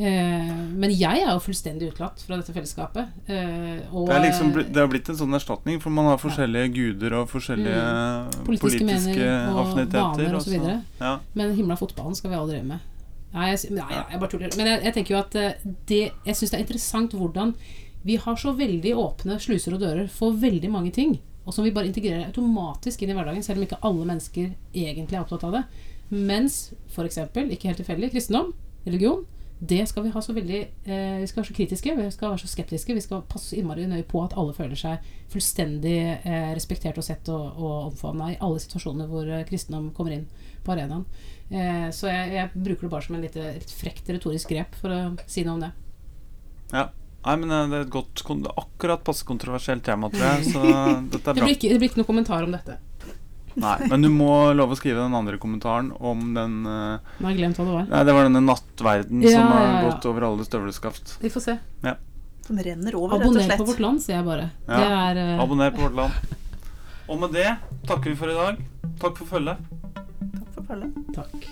Eh, men jeg er jo fullstendig utelatt fra dette fellesskapet. Eh, og, Det, er liksom, det har blitt en sånn erstatning, for man har forskjellige guder og forskjellige Mm. Politiske politiske, og affiniteter. og så videre. Ja. Men himla fotballen skal vi alle drive med. Nei, jeg, nei, jeg bare tuller. Men jeg, jeg tenker jo at eh, det, jeg syns det er interessant hvordan vi har så veldig åpne sluser og dører for veldig mange ting. Og som vi bare integrerer automatisk inn i hverdagen, selv om ikke alle mennesker egentlig er opptatt av det. Mens f.eks., ikke helt tilfeldig, kristendom, religion, det skal vi ha så veldig eh, Vi skal være så kritiske, vi skal være så skeptiske. Vi skal passe innmari nøye på at alle føler seg fullstendig eh, respektert og sett og, og omfavna i alle situasjoner hvor eh, kristendom kommer inn på arenaen. Eh, så jeg, jeg bruker det bare som en lite, litt frekt retorisk grep for å si noe om det. ja. Nei, men eh, det er et godt akkurat passe kontroversielt tema, tror jeg, så dette er Det bra. blir ikke, det blir ikke noe kommentar om dette. Nei, men du må love å skrive den andre kommentaren om den uh, Nå har jeg glemt hva det var. Nei, det var denne nattverden Ja, som har ja, ja. gått over alle støvleskaft. Vi får se. Som renner over, rett og Abonner på. Vårt Land, sier jeg bare. Ja. Det er uh, Abonner på Vårt Land. Og med det takker vi for i dag. Takk for følget. Takk for følget. Takk.